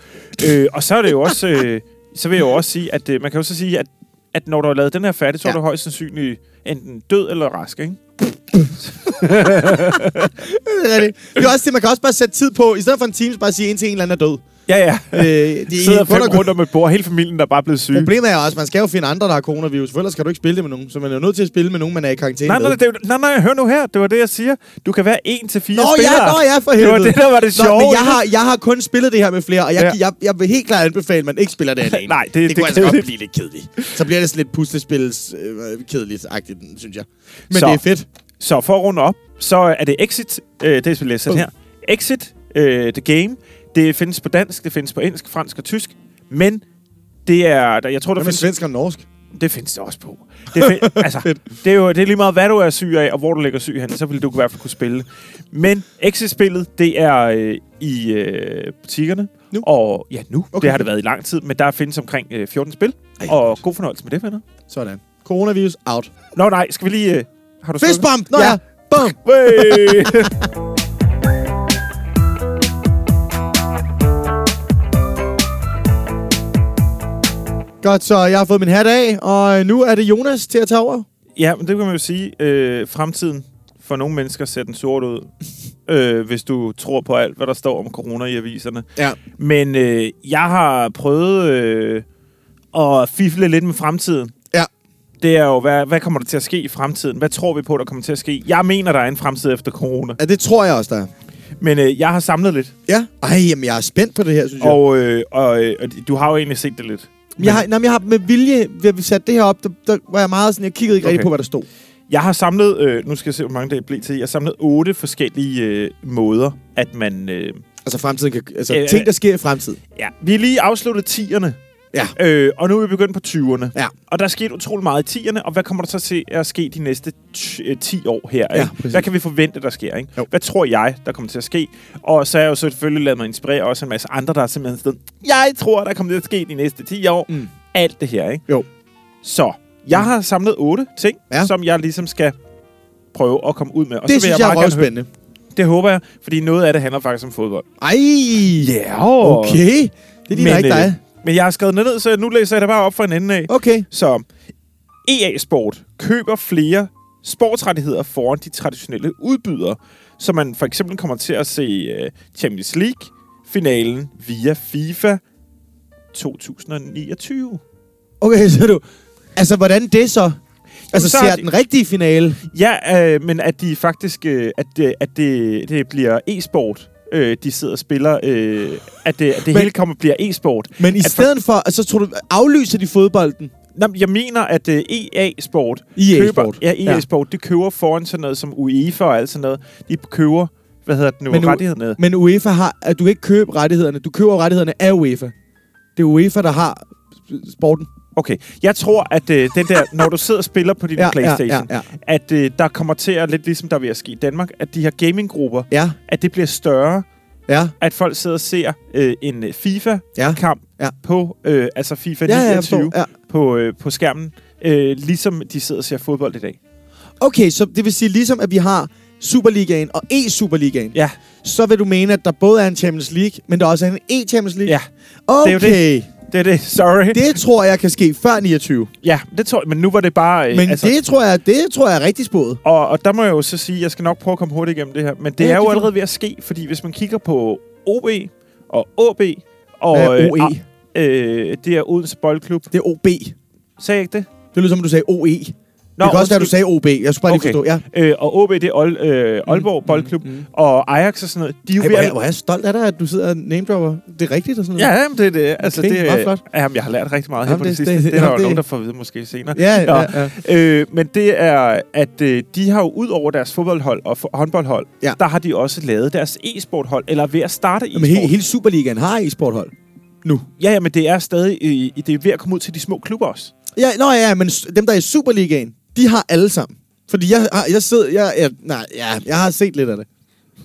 øh, og så er det jo også... Øh, så vil jeg jo også sige, at øh, man kan jo så sige, at, at når du har lavet den her færdig, så er Ja. du højst sandsynligt enten død eller rask, ikke? Det er rigtigt. Det er også det, man kan også bare sætte tid på. I stedet for en time, så bare sige en til en eller anden er død. Ja, ja. Øh, det Sidder er fem rundt om et bord, hele familien der er bare blevet syge. Problemet er også, man skal jo finde andre, der har coronavirus, for ellers kan du ikke spille det med nogen. Så man er jo nødt til at spille med nogen, man er i karantæne Nej, nej, med. det, er jo- nej, nej, hør nu her. Det var det, jeg siger. Du kan være en til fire Nå spillere. ja, nå ja, for Det helvede. var det, der var det Nå, sjove. men jeg har, jeg har kun spillet det her med flere, og jeg, Ja. jeg, jeg vil helt klart anbefale, at man ikke spiller det alene. Nej, det- det, det kunne er altså godt blive lidt kedeligt. Så bliver det sådan lidt puslespils øh, kedeligt-agtigt, synes jeg. Men Så. det er fedt. Så for at runde op, så er det Exit, øh, det vil jeg sætte Uh. her. Exit, øh, The Game. Det findes på dansk, det findes på engelsk, fransk og tysk. Men det er, der, jeg tror, der med findes, svensk og norsk? det findes det også på. Det, fin, altså, det er jo det er lige meget, hvad du er syg af, og hvor du ligger syg hen, så vil du i hvert fald kunne spille. Men Exit-spillet, det er øh, i øh, butikkerne. Nu? Og ja, nu. Okay. Det har det været i lang tid, men der findes omkring øh, 14 spil. Ej, og godt. god fornøjelse med det, venner. Sådan. Coronavirus out. Nå nej, skal vi lige... Øh, har du? Fistbump! Nå ja. ja. Bum! Godt, så jeg har fået min hat af, og nu er det Jonas til at tage over. Ja, men det kan man jo sige. Øh, fremtiden for nogle mennesker ser den sort ud, øh, hvis du tror på alt, hvad der står om corona i aviserne. Ja. Men øh, jeg har prøvet øh, at fifle lidt med fremtiden. Ja. Det er jo, hvad, hvad kommer der til at ske i fremtiden? Hvad tror vi på, der kommer til at ske? Jeg mener, der er en fremtid efter corona. Ja, det tror jeg også, der er. Men øh, jeg har samlet lidt. Ja. Ej, jamen, jeg er spændt på det her, synes jeg. Og, øh, og, øh, og du har jo egentlig set det lidt. Men jeg har, nej, jeg har med vilje, ved at vi satte det her op, der, der var jeg meget sådan, jeg kiggede ikke okay. Rigtig på, hvad der stod. Jeg har samlet, øh, nu skal jeg se, hvor mange det blev til. Jeg har samlet otte forskellige øh, måder, at man... Øh, Altså fremtiden kan, altså Øh, ting, der sker i fremtiden. ja, vi lige afsluttet 10'erne. Ja. Øh, og nu er vi begyndt på 20'erne. Ja. Og der er sket utrolig meget i 10'erne, og hvad kommer der så til at ske de næste t- øh, 10 år her? Ja, Ikke? hvad kan vi forvente, der sker? Ikke? Jo. Hvad tror jeg, der kommer til at ske? Og så er jeg jo selvfølgelig lavet mig inspirere også en masse andre, der er simpelthen sådan, jeg tror, der kommer til at ske de næste 10 år. Mm. Alt det her, ikke? Jo. Så, jeg Mm. har samlet otte ting, Ja. som jeg ligesom skal prøve at komme ud med. Og Det så vil synes jeg, meget er røvspændende. Det håber jeg, fordi noget af det handler faktisk om fodbold. Ej! Ja, Okay. Det ligner ikke dig. Men jeg har skrevet ned, så nu læser jeg det bare op fra en ende af. Okay. Så EA Sport køber flere sportsrettigheder foran de traditionelle udbydere, så man for eksempel kommer til at se uh, Champions League-finalen via FIFA 2029. Okay, så du... Altså, hvordan det så? Altså, så ser de- den rigtige finale? Ja, øh, men at de faktisk, øh, at, det, at det, det bliver e-sport, øh, de sidder og spiller, øh, at det, at det Men- hele kommer bliver e-sport. Men i At for- stedet for, altså, tror du, aflyser de fodbolden? Nå, men jeg mener, at uh, EA-sport EA køber, Sport. ja, EA-sport, det køber foran sådan noget som UEFA og alt sådan noget. De køber, hvad hedder det nu, Men rettighederne. Men UEFA har, at du kan ikke købe rettighederne. Du køber rettighederne af UEFA. Det er UEFA, der har sporten. Okay, jeg tror, at uh, den der, når du sidder og spiller på din Ja, ja, Playstation, ja, ja. at uh, der kommer til at, lidt ligesom der vil ske i Danmark, at de her gaminggrupper, Ja, at det bliver større, ja, at folk sidder og ser uh, en øh, FIFA-kamp Ja. Ja. på, uh, altså FIFA ja, ja, jeg 29 forstår. Ja. på, uh, på skærmen, uh, ligesom de sidder og ser fodbold i dag. Okay, så det vil sige, ligesom at vi har Superligaen og E-Superligaen, Ja, så vil du mene, at der både er en Champions League, men der også er en E-Champions League? ja, Okay, det er jo det er det. Sorry. det tror jeg kan ske før 29. Ja, det tror jeg, men nu var det bare... øh, Men altså, det, tror jeg, det tror jeg er rigtig spået. Og, og der må jeg jo så sige, jeg skal nok prøve at komme hurtigt igennem det her, men det Ja, er det jo får- allerede ved at ske, fordi hvis man kigger på OB og AB og... Hvad er OE? ah, øh, det er Odense Boldklub. Det er OB. Det Sagde jeg ikke det? lyder som, om du sagde OE. Nå, det kan også være, du sagde OB. Jeg skulle bare lige Okay. forstå. Ja. Øh, og OB, det er Ol, øh, Aalborg Boldklub, mm, mm. og Ajax og sådan noget. De er jo ved hvor, er, hvor er jeg stolt af dig, at du sidder og name-dropper. Det er rigtigt og sådan Ja, noget. jamen, det er det. Altså, Okay, det, meget flot. Jamen, jeg har lært rigtig meget her Jamen, på det, det- sidste. det- Det, det er der jo jamen, nogen, der får at vide måske senere. Ja, ja, Nå. ja. Øh, men det er, at øh, de har jo ud over deres fodboldhold og håndboldhold, Ja. der har de også lavet deres e-sporthold, eller er ved at starte e-sport. Men hele, hele Superligaen har e-sporthold. Nu. Ja, ja, men det er stadig i, det er ved at komme ud til de små klubber også. Ja, nå ja, men dem, der er i Superligaen, de har alle sammen. Fordi jeg, har, jeg sidder... Jeg, jeg, nej, ja, jeg har set lidt af det.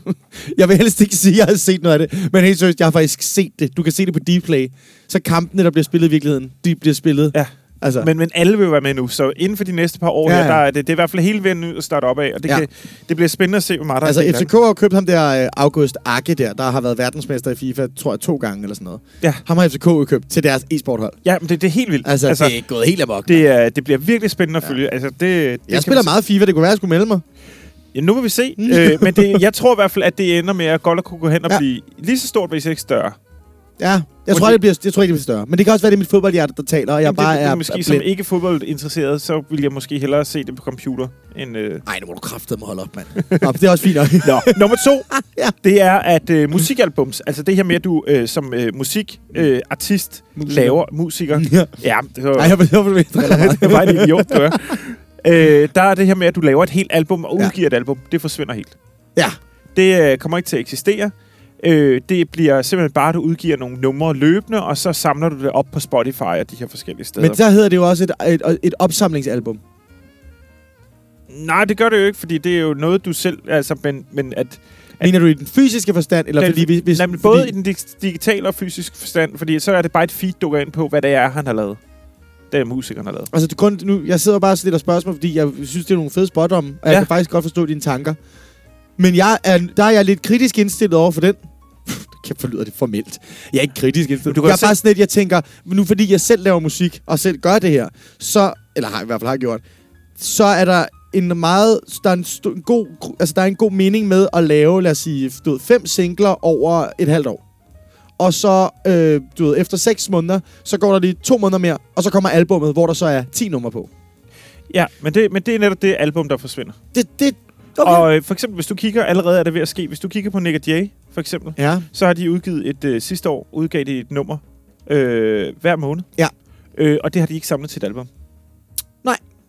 jeg vil helst ikke sige, at jeg har set noget af det. Men helt seriøst, jeg har faktisk set det. Du kan se det på Dplay. Så kampene, der bliver spillet i virkeligheden, de bliver spillet. Ja. Altså, Men, men alle vil jo være med nu, så inden for de næste par år Ja, ja, ja. her, der er det, det er i hvert fald hele vejen ud at starte op af, og det, Ja. ja. kan, det bliver spændende at se, hvor meget der altså er FCK har købt ham der øh, August Ake der, der har været verdensmester i FIFA, tror jeg, to gange eller sådan noget. Ja. Ham har FCK købt til deres e-sporthold. Ja, men det, det er helt vildt. Altså, altså, det er gået helt amok. det, er, det bliver virkelig spændende at følge. Altså, det, det jeg spiller meget FIFA, det kunne være, at jeg skulle melde mig. Ja, nu vil vi se. øh, men det, jeg tror i hvert fald, at det ender med, at Goller kunne gå hen og Ja. ja. blive lige så stort, hvis ikke større. Ja, jeg tror, det bliver, jeg tror ikke, det bliver større. Men det kan også være, det er mit fodboldhjerte, der taler, og jeg Jamen, bare det, er, er, måske er som ikke fodboldinteresseret, så vil jeg måske hellere se det på computer. End, øh... Ej, nu må du kraftedeme holde op, mand. Nå, det er også fint nok. Nå, nummer to, Ja. det er, at øh, musikalbums, altså det her med, at du øh, som øh, musikartist øh, artist Musiker. laver musiker. Ja. ja, det var, Ej, jeg vil, jeg vil, det var en idiot, du er. Øh, der er det her med, at du laver et helt album og Ja. udgiver et album. Det forsvinder helt. Ja. Det øh, kommer ikke til at eksistere. Øh, det bliver simpelthen bare, at du udgiver nogle numre løbende, og så samler du det op på Spotify og de her forskellige steder. Men der hedder det jo også et, et, et opsamlingsalbum. Nej, det gør det jo ikke, fordi det er jo noget, du selv... Altså, men, men at... Mener du i den fysiske forstand, eller Den- fordi... Hvis, hvis, nej, men både fordi, i den dig- digitale og fysiske forstand, fordi så er det bare et feed, du går ind på, hvad det er, han har lavet. Det er musikeren har lavet. Altså, du, kun, nu, jeg sidder bare og stiller spørgsmål, fordi jeg synes, det er nogle fede spot om, og jeg Ja. kan faktisk godt forstå dine tanker. Men jeg er, der er jeg lidt kritisk indstillet over for den. Kæft, forlyder det formelt. Jeg er ikke kritisk indstillet. Du jeg er selv- bare sådan lidt, jeg tænker, nu fordi jeg selv laver musik, og selv gør det her, så, eller har i hvert fald har gjort, så er der en meget, der er en, st- en god, altså der er en god mening med at lave, lad os sige, du ved, fem singler over et halvt år. Og så, øh, du ved, efter seks måneder, så går der lige to måneder mere, og så kommer albummet, hvor der så er 10 numre på. Ja, men det, men det er netop det album, der forsvinder. Det, det, Okay. Og øh, for eksempel, hvis du kigger, allerede er det ved at ske, hvis du kigger på Nick Jay, for eksempel, Ja. så har de udgivet et øh, sidste år, udgav de et nummer øh, hver måned. Ja. Øh, og det har de ikke samlet til et album.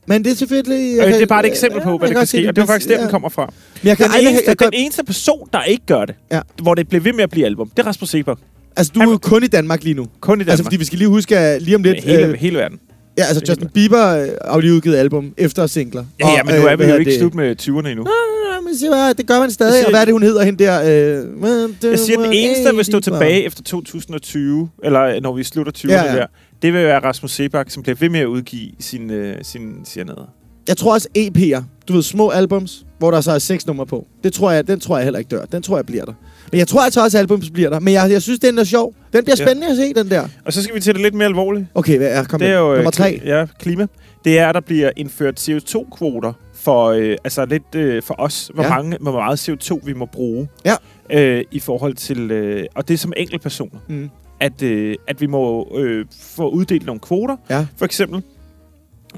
Men det er selvfølgelig... Øh, det er bare et eksempel på, hvad der kan ske, og det er faktisk der, den kommer fra. Men jeg kan Den eneste, jeg kan, den eneste person, der ikke gør det, Ja. hvor det bliver ved med at blive album, det er Rasmus Sebak. altså, du er jo kun i Danmark lige nu. Kun i Danmark. Altså, fordi vi skal lige huske, at lige om lidt... hele, øh, hele verden. Ja, altså, Justin Bieber øh, har lige udgivet album efter singler. Ja, ja, men nu er vi hvad jo ikke slut med 20'erne endnu. Nej, men siger, det gør man stadig. Og hvad er det, hun hedder, hende der? Øh, Jeg siger, den eneste, der vil stå tilbage efter 2020, eller når vi slutter 20'erne Ja, ja, der, det vil være Rasmus Sebak, som bliver ved med at udgive sin, øh, sin Sianade. Jeg tror også EP'er. Du ved, små albums, hvor der så er seks numre på. Det tror jeg, den tror jeg heller ikke dør. Den tror jeg bliver der. Men jeg tror altså også, at albums bliver der. Men jeg, jeg synes, den er sjov. Den bliver Ja. spændende at se, den der. Og så skal vi til det lidt mere alvorligt. Okay, hvad er? Kom Det er jo øh, Nummer tre. Ja, klima. Det er, at der bliver indført CO2-kvoter for, øh, altså lidt øh, for os, hvor, Ja. ja. mange, hvor meget CO2 vi må bruge. Ja. Øh, I forhold til, øh, og det er som enkeltpersoner, Mm. at, øh, at vi må øh, få uddelt nogle kvoter, Ja. for eksempel.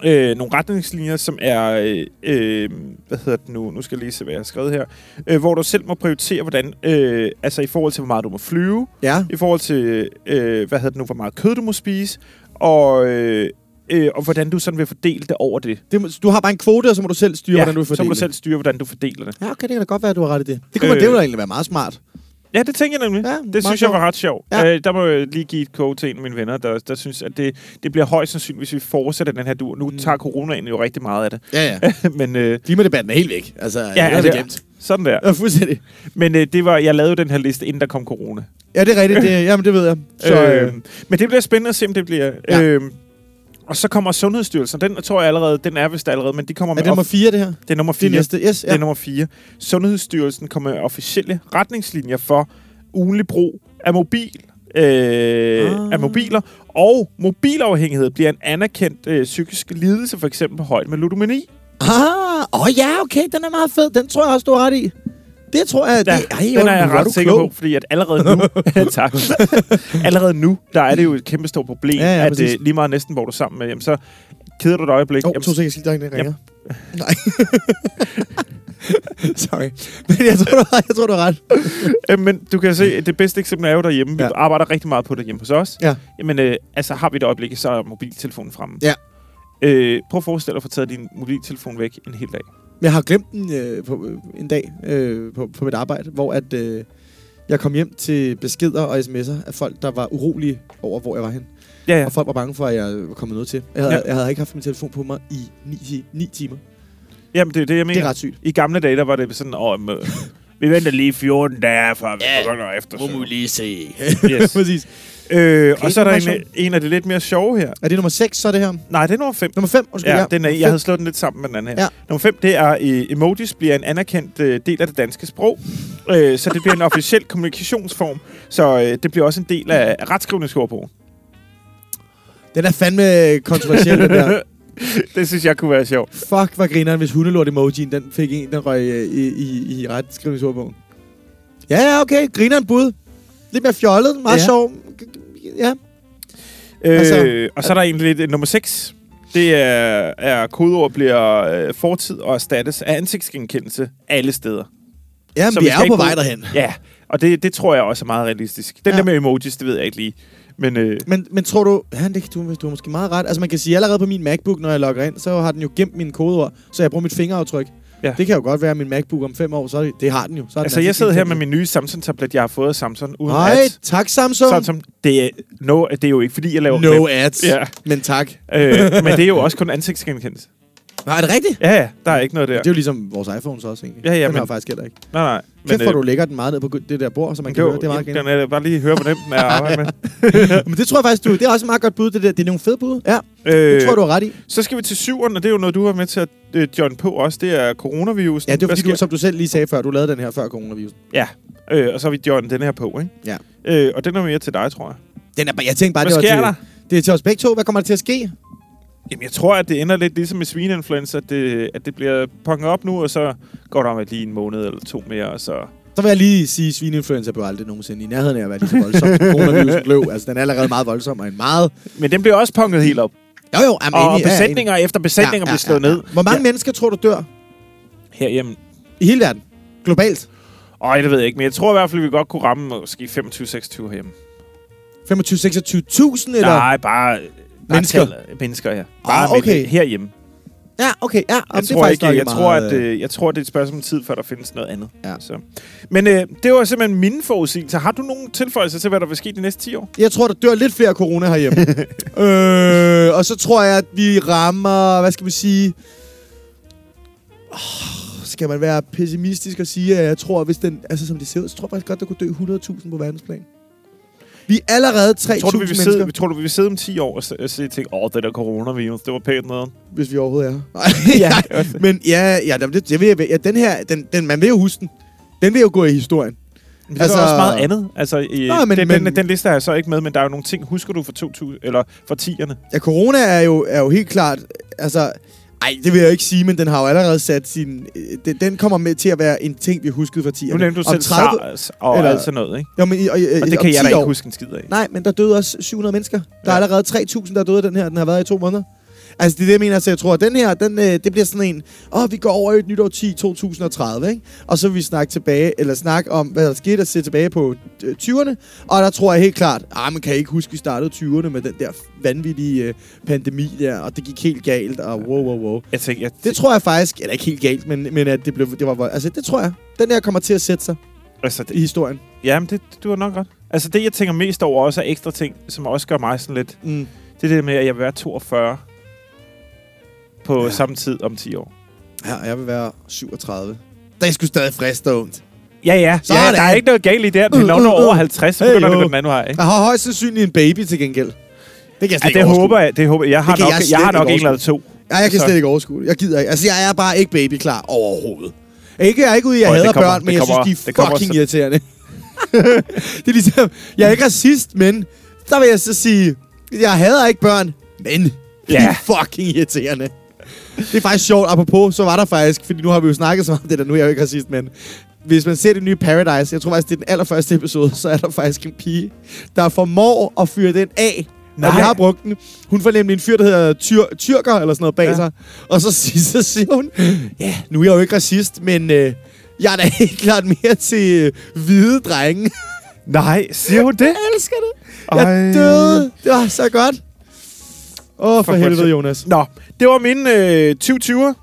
Øh, nogle retningslinjer, som er, øh, øh, hvad hedder det nu, nu skal jeg lige se, hvad jeg har skrevet her, øh, hvor du selv må prioritere, hvordan, øh, altså i forhold til, hvor meget du må flyve, Ja. i forhold til, øh, hvad hedder det nu, hvor meget kød du må spise, og, øh, øh, og hvordan du sådan vil fordele det over det. Det, må- du har bare en kvote, og så må du selv styre, hvordan du så fordeler må du det. selv styre, hvordan du fordeler det. Ja, okay, det kan da godt være, at du har ret i det. Det kunne man, Øh. det ville egentlig være meget smart. Ja, det tænker jeg nemlig. Ja, det synes jeg var ret sjovt. Ja. Øh, der må jeg lige give et quote til en af mine venner, der, der synes, at det, det bliver højst sandsynligt, hvis vi fortsætter den her dur. Nu Mm. tager coronaen jo rigtig meget af det. Ja, ja. Men øh, Klimadebatten er helt væk. Altså, ja, er det glemt. sådan der. Ja, fuldstændig. Men øh, det var, jeg lavede den her liste, inden der kom corona. Ja, det er rigtigt. Det, jamen, det ved jeg. Så, øh, øh, men det bliver spændende at se, om det bliver... Ja. Øh, og så kommer Sundhedsstyrelsen. Den tror jeg allerede, den er vist allerede, men de kommer er med... det nummer off- fire, det her? det er nummer Det fire. er næste. Yes, Det ja. er nummer 4. Sundhedsstyrelsen kommer med officielle retningslinjer for ugenlig brug af mobil. Øh, Ah. af mobiler. Og mobilafhængighed bliver en anerkendt øh, psykisk lidelse, for eksempel på højde med ludomani. Ah, åh oh, ja, okay, den er meget fed. Den tror jeg også, du har ret i. Det tror jeg, Ja, det, ej, den er jeg hvor du ret sikker klog. på, fordi at allerede nu, tak, allerede nu, der er det jo et kæmpe stort problem, Ja, ja, at præcis. øh, lige meget næsten, hvor du er sammen med, jamen, så keder du dig et øjeblik. Åh, oh, jamen, to sekunder, jeg skal lige ringer. Nej. Sorry. Men jeg tror, du har, jeg tror, du har ret. Øh, men du kan se, det bedste eksempel er jo derhjemme. Vi Ja. arbejder rigtig meget på det hjemme hos os. Ja. Jamen, øh, altså har vi et øjeblik, så er mobiltelefonen fremme. Ja. Øh, prøv at forestille dig at få taget din mobiltelefon væk en hel dag. Jeg har glemt den øh, på, øh, en dag øh, på, på mit arbejde, hvor at, øh, jeg kom hjem til beskeder og sms'er af folk, der var urolige over, hvor jeg var hen. Ja, ja. Og folk var bange for, at jeg var kommet noget til. Jeg havde, ja. Jeg havde ikke haft min telefon på mig i 9, 9 timer. Jamen, det er det, jeg mener. Det er ret sygt. I gamle dage, der var det sådan, åh, oh, vi venter lige 14 dage, før vi Ja, begynder efter. lige se. Yes. Præcis. Øh, og så er der en, en af de lidt mere sjove her. Er det nummer 6, så er det her? Nej, det er nummer 5. Nummer 5, undskyld. Ja, den er, Fem. jeg havde slået den lidt sammen med den anden her. Ja. Nummer 5, det er, øh, emojis bliver en anerkendt øh, del af det danske sprog. Øh, så det bliver en officiel kommunikationsform. Så øh, det bliver også en del af retskrivningsordbogen. Den er fandme kontroversiel, den der. det synes jeg kunne være sjovt. Fuck, hvor grineren, hvis hundelort emojien, den fik en, den røg øh, i, i, i retskrivningsordbogen. Ja, ja, okay. Grineren bud. Lidt mere fjollet, meget ja. sjov. Ja. Øh, Altså- og så er der egentlig lidt nummer 6. Det er, er kodeord bliver øh, fortid og erstattes af ansigtsgenkendelse alle steder. Så vi er jo på vej derhen. Ja, og det, det tror jeg også er meget realistisk. Den Ja. ja. der med emojis, det ved jeg ikke lige. Men øh, Men, men tror du... Ja, det, du, du har måske meget ret. Altså, man kan sige allerede på min MacBook, når jeg logger ind, så har den jo gemt mine kodeord, så jeg bruger mit fingeraftryk. Ja. Det kan jo godt være, at min MacBook om fem år, så er det, det har den jo. Så er den altså, jeg sidder her med min... nye Samsung-tablet, jeg har fået af Samsung, uden Nej, ads. tak Samsung. Samsung, det er, no, det er jo ikke, fordi jeg laver No klip. ads. Ja. Men tak. Øh, men det er jo også kun ansigtsgenkendelse. Nej, er det rigtigt? Ja, ja, der er ikke noget der. Det er jo ligesom vores iPhones også, egentlig. Ja, ja, Den men- har jeg faktisk heller ikke. Nej, nej. Kæft, hvor du lægger den meget ned på det der bord, så man kan jo, høre. Det er meget genialt. er bare lige høre, hvor nem den er at arbejde med. Men det tror jeg faktisk, du... Det er også et meget godt bud, det der. Det er nogle fede bud. Ja, det Øh, tror jeg, du har ret i. Så skal vi til syveren, og det er jo noget, du har med til at øh, join på også. Det er coronavirusen. Ja, det Hvad fordi, du, som du selv lige sagde før, du lavede den her før coronavirus. Ja, øh, og så har vi join den her på, ikke? Ja. Øh, og den er mere til dig, tror jeg. Den er, jeg tænkte bare, Hvad det var sker til, der? det er til os begge to. Hvad kommer der til at ske? Jamen, jeg tror, at det ender lidt ligesom med svineinfluenza, at det, at det bliver punget op nu, og så går der med lige en måned eller to mere, og så... Så vil jeg lige sige, at svineinfluenza blev aldrig nogensinde i nærheden af at være lige så voldsom, som coronavirusen blev. Altså, den er allerede meget voldsom, og en meget... Men den bliver også punget helt op. Jo, jo, I'm Og enig, ja, besætninger efter besætninger bliver slået ned. Hvor mange Ja. mennesker tror du dør Herhjemme. i hele verden? Globalt? Øj, det ved jeg ikke, men jeg tror i hvert fald, at vi godt kunne ramme måske 25-26 herhjemme. 25-26.000 eller? Nej, bare... Mennesker? tal- mennesker, ja. Bare Ah, med okay. det herhjemme. Ja, okay. Ja, Jeg tror, ikke, jeg, meget, tror, at, øh, øh, jeg tror, det er et spørgsmål om tid, før der findes noget andet. Ja. Så. Men øh, det var simpelthen mine forudsigelser. Har du nogen tilføjelser til, hvad der vil ske de næste 10 år? Jeg tror, der dør lidt flere corona herhjemme. øh, og så tror jeg, at vi rammer... Hvad skal vi sige? Oh, skal man være pessimistisk og sige, at jeg tror, hvis den... Altså, som det ser ud, så tror jeg faktisk godt, der kunne dø 100.000 på verdensplan. Vi er allerede 3.000 Tror du, vi vil mennesker, sidde, tror du, vi vil sidde om 10 år og og se ting, åh, det der coronavirus, det var pænt noget. hvis vi overhovedet er. Ja. Men ja, ja, det, det vil jeg, ja den her, den, den, man vil jo huske den. Den vil jo gå i historien. Men det altså, Altså- er også meget andet. Altså, i, Nå, men- den, men- den, den, liste er jeg så ikke med, men der er jo nogle ting, husker du fra 2000, eller fra 10'erne? Ja, corona er jo, er jo helt klart... Altså, ej, det vil jeg ikke sige, men den har jo allerede sat sin... øh, Den, den kommer med til at være en ting, vi huskede fra 10'erne. Nu nævnte du selv 30 SARS og eller- alt sådan noget, ikke? Jo, men, og, og, Og det kan jeg 10 da ikke år. huske en skid af. Nej, men der døde også 700 mennesker. Der er Ja. allerede 3.000, der er døde af den her. Den har været i to måneder. Altså, det er det, jeg mener. Så jeg tror, at den her, den, øh, det bliver sådan en, åh, vi går over i et nyt år 10, 2030, ikke? Og så vil vi snakke tilbage, eller snakke om, hvad der skete, og se tilbage på øh, 20'erne. Og der tror jeg helt klart, ah, man kan ikke huske, vi startede 20'erne med den der vanvittige øh, pandemi der, og det gik helt galt, og wow, wow, wow. Jeg tænker, jeg, Det tror jeg faktisk, eller ikke helt galt, men, men at det, blev, det var, vold- altså det tror jeg. Den der kommer til at sætte sig altså, det, i historien. jamen, det, du har nok ret. Altså, det, jeg tænker mest over, også er ekstra ting, som også gør mig sådan lidt... Mm. Det er det med, at jeg vil være 42 på Ja. ja. samme tid om 10 år. Ja, jeg vil være 37. Der er sgu stadig frisk og ondt. Ja, ja. Sådan. ja der er ikke noget galt i det. Uh, Når uh, du er over uh. 50, så Hey, begynder det jo. på den anden vej. Ikke? Jeg har højst sandsynligt en baby til gengæld. Det kan jeg Ja, slet ikke det overskue. håber jeg. Det håber jeg. Jeg har Det nok, jeg jeg, har nok en eller to. Ja, jeg kan Så- slet ikke overskue det. Jeg gider ikke. Altså, jeg er bare ikke babyklar overhovedet. Ikke, jeg er ikke ude i, at jeg det hader kommer- børn, men det jeg kommer- synes, de er det kommer fucking så- irriterende. det er ligesom, jeg er ikke racist, men der vil jeg så sige, jeg hader ikke børn, men de Ja. er fucking irriterende. Det er faktisk sjovt, apropos, så var der faktisk, fordi nu har vi jo snakket så meget om det der, nu er jeg jo ikke racist, men hvis man ser det nye Paradise, jeg tror faktisk, det er den allerførste episode, så er der faktisk en pige, der formår at fyre den af, Nej. vi har brugt den. Hun får nemlig en fyr, der hedder tyr, Tyrker, eller sådan noget bag ja. Sig. Og så, siger- så siger hun, ja, nu er jeg jo ikke racist, men øh, jeg er da helt klart mere til øh, hvide drenge. Nej, siger hun det? Jeg elsker det. Jeg Ej. døde. Det var så godt. Åh, oh, for For helvede. Jonas. Nå, det var min øh, 2020'er.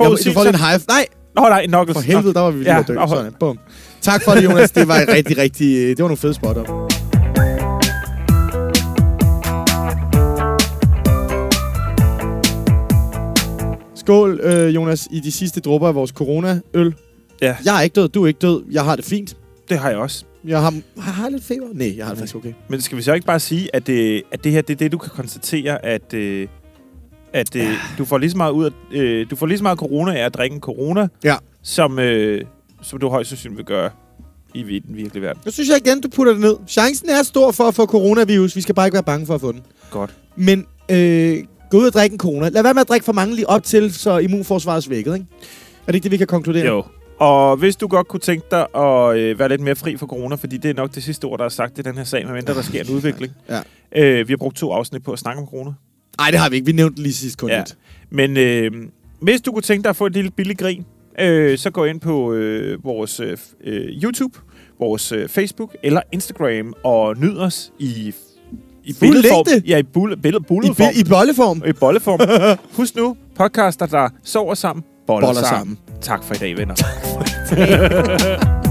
Jamen, du får en high Nej, Nå, nej, Knuckles. for helvede, der var vi lige Ja, ja, dø. nå, Sådan, bum. Tak for det, Jonas. Det var et rigtig, rigtig... øh, Det var nogle fede spotter. Skål, øh, Jonas, i de sidste dråber af vores corona-øl. Ja. Jeg er ikke død, du er ikke død. Jeg har det fint. Det har jeg også. Jeg har, har, har jeg lidt feber? Nej, jeg har det faktisk okay. Men skal vi så ikke bare sige, at, øh, at det her, det er det, du kan konstatere, at, øh, at øh, du får lige så meget ud af, øh, du får lige så meget corona af at drikke en corona, Ja. som, øh, som du højst sandsynligt vil gøre i den virkelige verden. Nu synes jeg igen, du putter det ned. Chancen er stor for at få coronavirus. Vi skal bare ikke være bange for at få den. Godt. Men øh, gå ud og drikke en corona. Lad være med at drikke for mange lige op til, så immunforsvaret er svækket, ikke? Er det ikke det, vi kan konkludere? Jo. Og hvis du godt kunne tænke dig at øh, være lidt mere fri for corona, fordi det er nok det sidste ord, der er sagt i den her sag, medmindre der sker en udvikling. Ja. Øh, vi har brugt to afsnit på at snakke om corona. Nej, det har vi ikke. Vi nævnte det lige sidst kun Ja. lidt. Men øh, hvis du kunne tænke dig at få et lille billigt grin, øh, så gå ind på øh, vores øh, øh, YouTube, vores øh, Facebook eller Instagram og nyd os i, i billedform. Ja, i bulle, billed, I, bulleform. bi- I bolleform. I bolleform. Husk nu, podcaster, der sover sammen, boller, Boller sammen. sammen. Tak for i dag, venner.